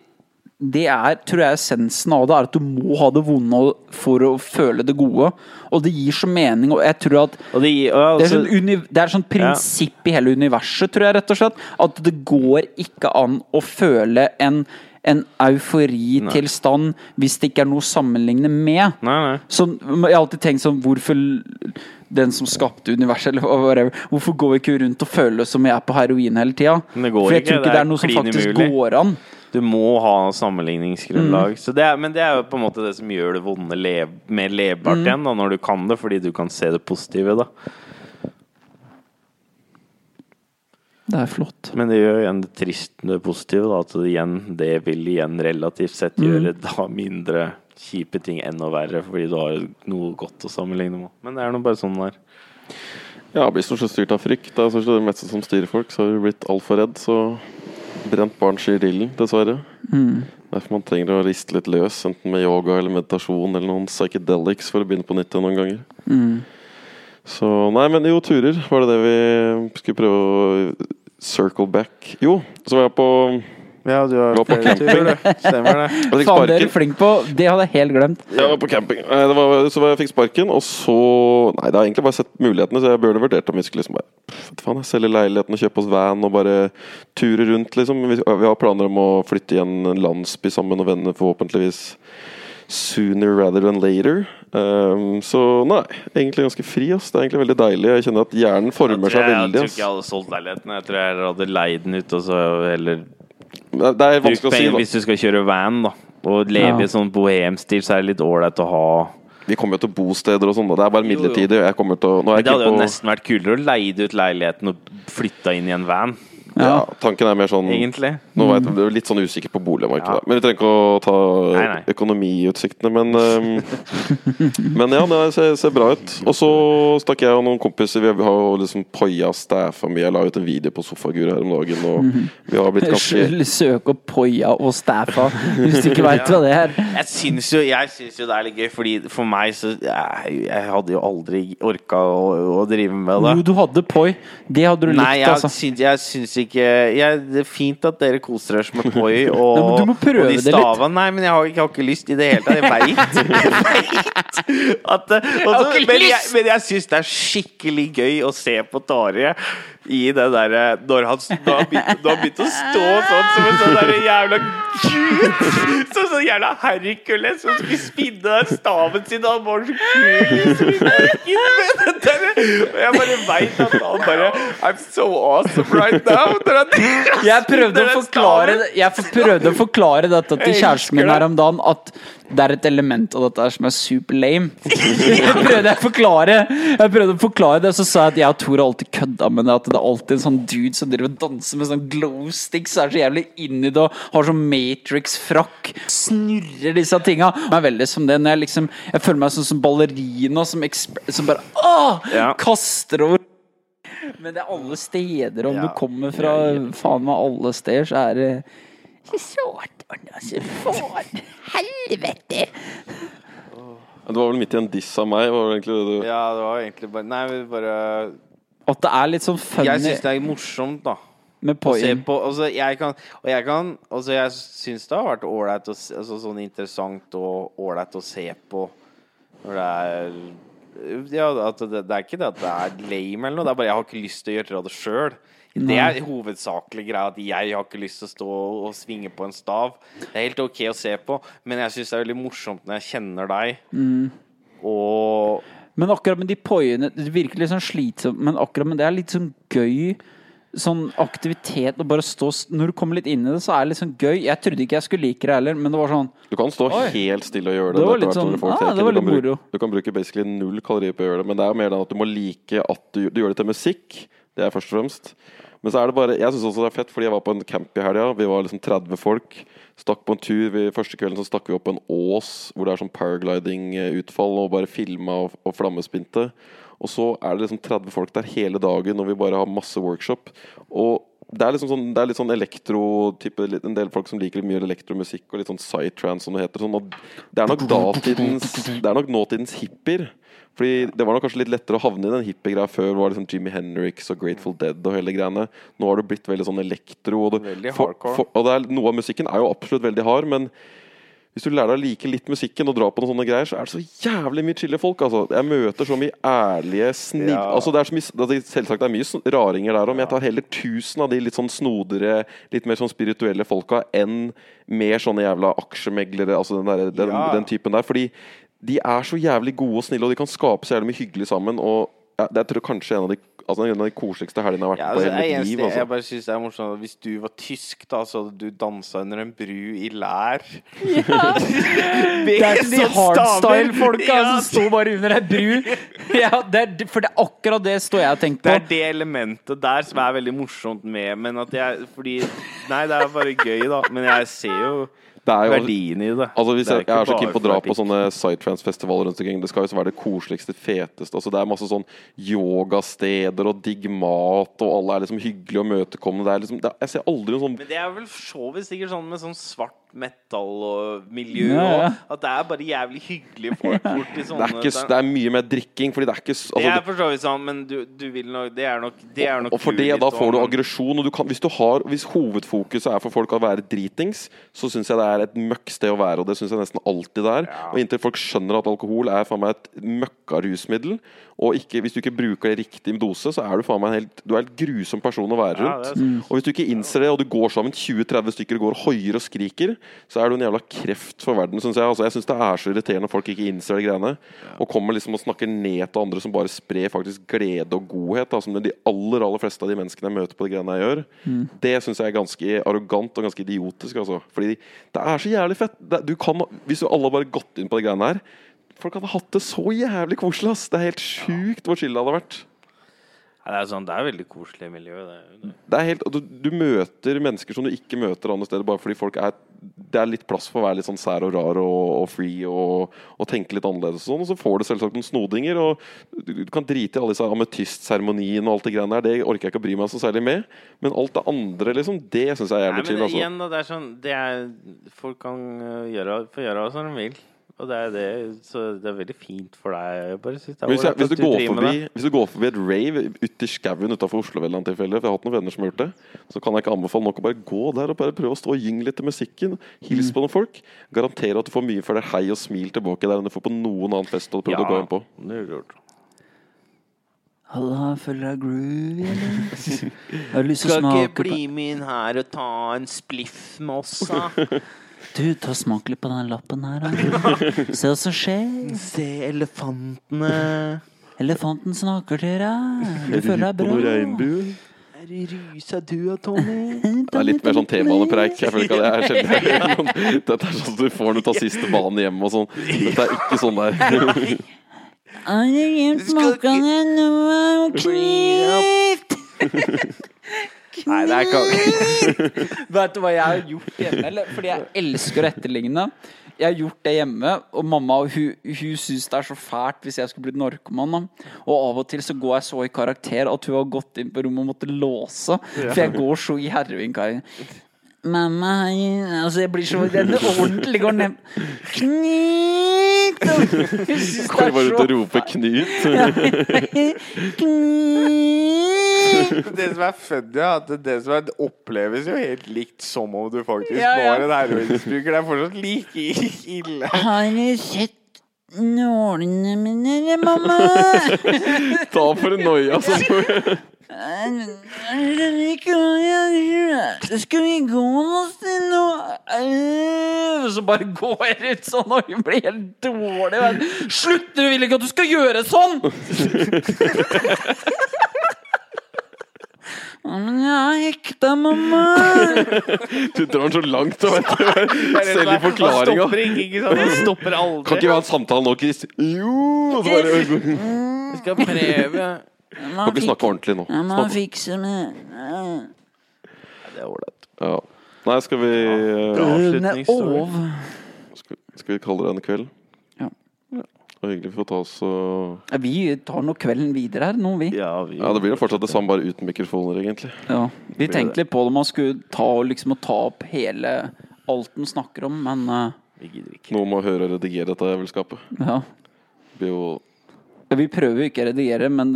Det er, tror jeg, essensen av det, er at du må ha det vonde for å føle det gode. Og det gir så mening, og jeg tror at det, gir- og det er, altså- sånn uni, det er sånn prinsipp i hele universet, tror jeg, rett og slett. At det går ikke an å føle en, en euforitilstand hvis det ikke er noe å sammenligne med. Nei, nei. Så jeg har alltid tenkt sånn Hvorfor den som skapte universet, eller whatever, hvorfor går vi ikke rundt og føler oss som vi er på heroin hele tida? For jeg ikke, tror ikke det er noe som faktisk mulig. går an. Du må ha sammenligningsgrunnlag. Mm. Så det er, men det er jo på en måte det som gjør det vonde lev, mer levbart Mm. igjen, da, når du kan det, fordi du kan se det positive. da Det er flott. Men det gjør igjen det trist det positive, da, at det, igjen, det vil igjen relativt sett Mm. gjøre da mindre kjipe ting enda verre, fordi du har noe godt å sammenligne med. Men det er nå bare sånn det er. Ja, blir stort sett styrt av frykt. Det er stort sett det meste som styrer folk. Så har vi blitt altfor redd, så brent barn skyr ilden, dessverre. Derfor man trenger å riste litt løs, enten med yoga eller meditasjon eller noen psychedelics for å begynne på nytt igjen noen ganger. Så nei, men jo, turer var det det vi skulle prøve å circle back. Jo, så var jeg på Ja, du har Var på flere turer, du. Stemmer det. Faen, det er du flink på Det hadde jeg helt glemt. Jeg var på camping. Det var, så var jeg fikk sparken, og så Nei, det har egentlig bare sett mulighetene, så jeg burde vurdert om vi skulle liksom bare pff, faen, selge leiligheten og kjøpe oss van og bare ture rundt, liksom. Vi, vi har planer om å flytte i en landsby sammen og venner, forhåpentligvis sooner rather than later. Um, så nei, egentlig ganske fri. Ass. Det er egentlig veldig deilig. Jeg kjenner at hjernen former seg Jeg veldig. tror ikke jeg hadde solgt leiligheten. Jeg tror jeg hadde leid den ut, og så heller Det er vanskelig å si, da. hvis du skal kjøre van, da. Og leve Ja. i sånn bohemstil, så er det litt ålreit å ha Vi kommer jo til bosteder og sånn. Det er bare midlertidig. Jeg å jeg det hadde jo nesten vært kulere å leie ut leiligheten og flytta inn i en van, ja, Tanken er mer sånn egentlig. Nå vet jeg, er litt sånn usikker på boligmarkedet. Ja. Men vi trenger ikke å ta Nei, nei. økonomiutsiktene. Men, um, men ja, det ser, ser bra ut. Og så stakk jeg og noen kompiser Vi har jo liksom poia stæfa mye. Jeg la ut en video på Sofagur her om dagen, og vi har blitt ganske Søk opp poia og stæfa hvis du ikke veit hva det er. Jeg syns jo, jeg syns jo det er litt gøy, Fordi for meg så Jeg, jeg hadde jo aldri orka å, å drive med det. Jo, du hadde Poi. Det hadde du likt, Nei, jeg altså. syns, jeg syns ikke jeg, Det er fint at dere koser dere med Poi og, du må prøve de litt. Nei, men jeg har, jeg har ikke lyst i det hele tatt. Jeg veit. Ikke Men jeg, men jeg syns det er skikkelig gøy å se på Tarjei i det derre Når han s- når han begynte, når å stå sånn som en sånn derre jævla gud! Som sånn jævla Hercules som skulle spinne staven sin, og han var så kul! der. Og jeg bare veit at han bare I'm so awesome right now! Jeg prøvde å forklare Jeg prøvde å forklare dette til kjæresten min her om dagen, at det er et element av dette som er super lame. Jeg prøvde å forklare Jeg prøvde å forklare det, og så sa jeg at jeg og Tor har alltid kødda med det. At det er alltid en sånn dude som driver og danser med sånn glow sticks, er så jævlig inni det og har sånn Matrix-frakk. Snurrer disse tinga. Jeg er veldig som det når jeg liksom Jeg føler meg sånn som ballerina som, som bare åh, Ja. kaster over men det er alle steder. Om Ja. du kommer fra faen meg alle steder, så er det Satan, altså. Faen. Helvete. Det var vel midt i en diss av meg. Var det egentlig det du Ja, det var egentlig bare Nei, vi bare At det er litt sånn Jeg funny syns det er morsomt, da. med Å se poeng. på, altså jeg kan, og jeg kan altså Jeg syns det har vært ålreit altså sånn interessant og ålreit å se på når det er Ja, at det, det er ikke det at det er lame eller noe, det er bare jeg har ikke lyst til å gjøre det sjøl. Det er hovedsakelig greia, at jeg har ikke lyst til å stå og svinge på en stav. Det er helt ok å se på, men jeg syns det er veldig morsomt når jeg kjenner deg. Mm. Og Men akkurat med de poiene Det virker litt sånn slitsomt, men akkurat med det er litt sånn gøy. sånn aktivitet og bare stå Når du kommer litt inn i det, så er det litt sånn gøy. Jeg trodde ikke jeg skulle like det heller, men det var sånn Du kan stå Oi. helt stille og gjøre det. Det var litt sånn, du ah, det var du, kan bruke, du kan bruke basically null kalorier på å gjøre det, men det er jo mer den at du må like at du, du gjør det til musikk. Det er først og fremst. Men så er det bare Jeg syns også det er fett, fordi jeg var på en camp i helga. Vi var liksom 30 folk. Stakk på en tur. Vi, første kvelden så stakk vi opp en ås hvor det er sånn paragliding-utfall, og bare filma og, og flammespinte. Og så er det liksom 30 folk der hele dagen, og vi bare har masse workshop. Og det er liksom sånn, det er litt sånn elektro-type En del folk som liker mye elektromusikk og litt sånn psytrance, som det heter. Sånn, det er nok datidens Det er nok nåtidens hippier. Fordi Det var nok kanskje litt lettere å havne i den hippiegreia før. Var liksom Jimmy Henriks og Grateful Dead og hele greiene. Nå har det blitt veldig sånn elektro. Og, det, for, for, og det er, noe av musikken er jo absolutt veldig hard, men hvis du lærer deg å like litt musikken og dra på noen sånne greier, så er det så jævlig mye chille folk. altså. Jeg møter så mye ærlige, snill... Ja. Altså, det er så mye, altså, selvsagt det er mye raringer der òg, men jeg tar heller tusen av de litt sånn snodere, litt mer sånn spirituelle folka enn mer sånne jævla aksjemeglere, altså den, der, den, Ja. den typen der. Fordi de er så jævlig gode og snille, og de kan skape så jævlig mye hyggelig sammen. og ja, det er tror jeg kanskje en av de, altså, en av de koseligste helgene jeg har vært Ja, på altså, i hele mitt liv. Altså. jeg bare synes det er morsomt Hvis du var tysk, da så hadde du dansa under en bru i lær. Det er ikke de hardstyle-folka som sto bare under ei bru. Ja, det er, for det er akkurat det står jeg og tenker Det er det elementet der som er veldig morsomt med Men at jeg Fordi Nei, det er bare gøy, da. Men jeg ser jo Det er jo verdien i det. Altså hvis Det er jeg, jeg er så keen på å dra på sånne psytrance-festivaler rundt omkring. Det skal jo være det koseligste, feteste. Altså Det er masse sånn yogasteder og digg mat, og alle er liksom hyggelige og møtekommende. Det er liksom, det er, jeg ser aldri noen sånn Men det er vel så vidt sikkert sånn med sånn svart metal og miljø Ja, ja. og At det er bare jævlig hyggelige folk borti det er, ikke, det er mye mer drikking, fordi det er ikke altså, Det er for så vidt sånn, men du, du vil nok Det er nok Det er nok Og for det, da får du aggresjon. Og du kan, hvis, du har, hvis hovedfokuset er for folk å være dritings, så syns jeg det er et møkksted å være, og det syns jeg nesten alltid det er. Ja. Og inntil folk skjønner at alkohol er faen meg et møkkarusmiddel, og ikke, hvis du ikke bruker det riktig riktig dose, så er du faen meg en helt, du er en helt grusom person å være rundt. Ja, mm. Og hvis du ikke innser det, og du går sammen 20-30 stykker og går og hoier og skriker, så er du en jævla kreft for verden, syns jeg. Altså, jeg syns det er så irriterende når folk ikke innser de greiene, og kommer liksom og snakker ned til andre som bare sprer faktisk glede og godhet, da, som de aller aller fleste av de menneskene jeg møter på de greiene jeg gjør. Det syns jeg er ganske arrogant og ganske idiotisk, altså. Fordi det er så jævlig fett. Det, du kan, hvis du alle bare gått inn på de greiene her Folk hadde hatt det så jævlig koselig, ass. Det er helt sjukt hvor chill det hadde vært. Ja, det er sånn Det er veldig koselig miljø, det. er jo det. Det er helt, og du, du møter mennesker som du ikke møter andre steder, bare fordi folk er Det er litt plass for å være litt sånn sær og rar og, og free og, og tenke litt annerledes og sånn. Og så får du selvsagt noen snodinger, og du, kan drite i alle disse ametystseremoniene og alt det greiene der. Det orker jeg ikke å bry meg så særlig med. Men alt det andre, liksom, det syns jeg er jævlig chill. Altså. igjen, da, det er sånn det er, Folk kan øh, gjøre, få gjøre som de vil. Og det er det, så det er veldig fint for deg. Bare det er hvis, jeg, hvis, du går forbi, hvis du går forbi et rave ute i skauen utafor Oslo, ved et tilfelle, for jeg har hatt noen venner som har gjort det, så kan jeg ikke anbefale nok å bare gå der og bare prøve å stå og gynge litt til musikken. Hils på noen folk. Garanterer at du får mye for det hei og smil tilbake der enn du får på noen annen fest du prøvd å gå inn på. det er gjort. Halla, føler deg groovy, eller? Har du lyst til å smake Skal ikke bli med inn her og ta en spliff med oss, da? Du, ta og smak litt på den lappen her, da. Se hva som skjer. Se elefantene. Elefanten snakker til deg. Du føler deg bra. Er du rusa du da, Tommy? Det er litt mer sånn T-banepreik. Jeg føler ikke at det er sjelden. Dette er sånn at du får når du tar siste banen hjem og sånn. Dette er ikke sånn der. Har du glemt smakene noe av klipp? Nei, det er ikke Vet du hva jeg har gjort hjemme? Eller? Fordi jeg elsker å etterligne. Jeg har gjort det hjemme, og mamma hun, hun syns det er så fælt hvis jeg skulle blitt narkoman. Og av og til så går jeg så i karakter at hun har gått inn på rommet og måtte låse. For jeg går så i heroinkarakter. Mamma Altså, jeg blir så Den ordentlig går ned Knut! Går bare ut og roper 'Knut'. Knut! Det som er funny, er at det som er, det oppleves jo helt likt som om du faktisk Ja, ja. var en heroinmisbruker. Det er fortsatt like ille. Har du sett nålene mine, eller, mamma? Ta for en noia. Altså. Skal vi gå oss til noe Og så bare går jeg ut sånn, og hun blir helt dårlig. Men. Slutt! Du vil ikke at du skal gjøre sånn! Men jeg hekta, mamma! Du drar den så langt, vet du. Selv i forklaringa. stopper Kan ikke vi ha en samtale nå, Chris? Jo! Så bare, Vi skal prøve. kan ikke snakke ordentlig nå. Jeg må fikse med Det er ålreit. Ja. Nei, skal vi Runde av. skal, skal vi kalle det en kveld? Ja. Det var hyggelig vi får ta oss og Vi tar nå kvelden videre her nå, vi. Ja, vi Ja, det blir jo fortsatt det samme, bare uten mikrofoner, egentlig. Ja. Vi tenkte litt på det om man skulle ta, liksom, å ta opp hele alt den snakker om, men eh, Vi gidder ikke. Noen må høre og redigere dette jævelskapet. ja. Det blir jo Vi prøver jo ikke å redigere, men,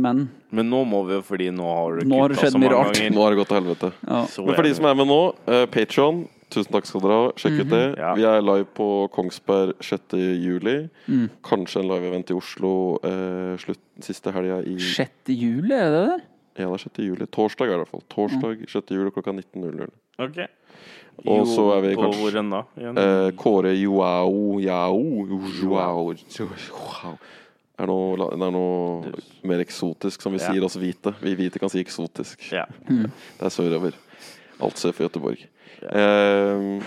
men Men nå må vi jo, fordi nå har det Nå har det kutta skjedd så mye mange rart. ganger. Nå har det gått til helvete. ja. Så Men for de jævlig. som er med nå, uh, Patron, tusen takk skal dere ha. Sjekk ut det. Ja. Vi er live på Kongsberg 6. juli. Mm. Kanskje en live-event i Oslo eh, slutt, siste helga i 6. juli, er det det? Ja, det er 6. juli. Torsdag er det i hvert fall. Torsdag 6. juli klokka 19.00. Ok. Og så er vi på kanskje- hvor enn da? Igjen? Eh, Kåre Joao Jao Joao Joao. Det er noe, det er noe mer eksotisk, som vi Ja. sier oss hvite. Vi hvite kan si eksotisk. Ja. Mm. Det er sørover. Alt sør for Göteborg. Eh,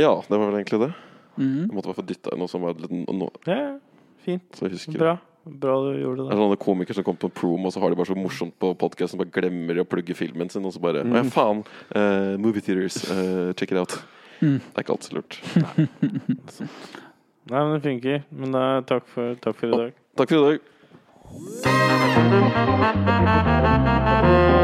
ja, det var vel egentlig det. Mm. Jeg måtte bare få dytta inn noe som var litt no ja, fint. så jeg husker. Bra. Bra du gjorde Det Det er sånne komikere som kommer på prom, og så har de bare så morsomt på podkasten, bare glemmer de å plugge filmen sin, og så bare Å ja, faen. Uh, movie theaters. uh, check it out. Mm. Det er ikke alltid så lurt. Nei, men det funker. Men da, takk, for, takk for i dag. Takk for i dag.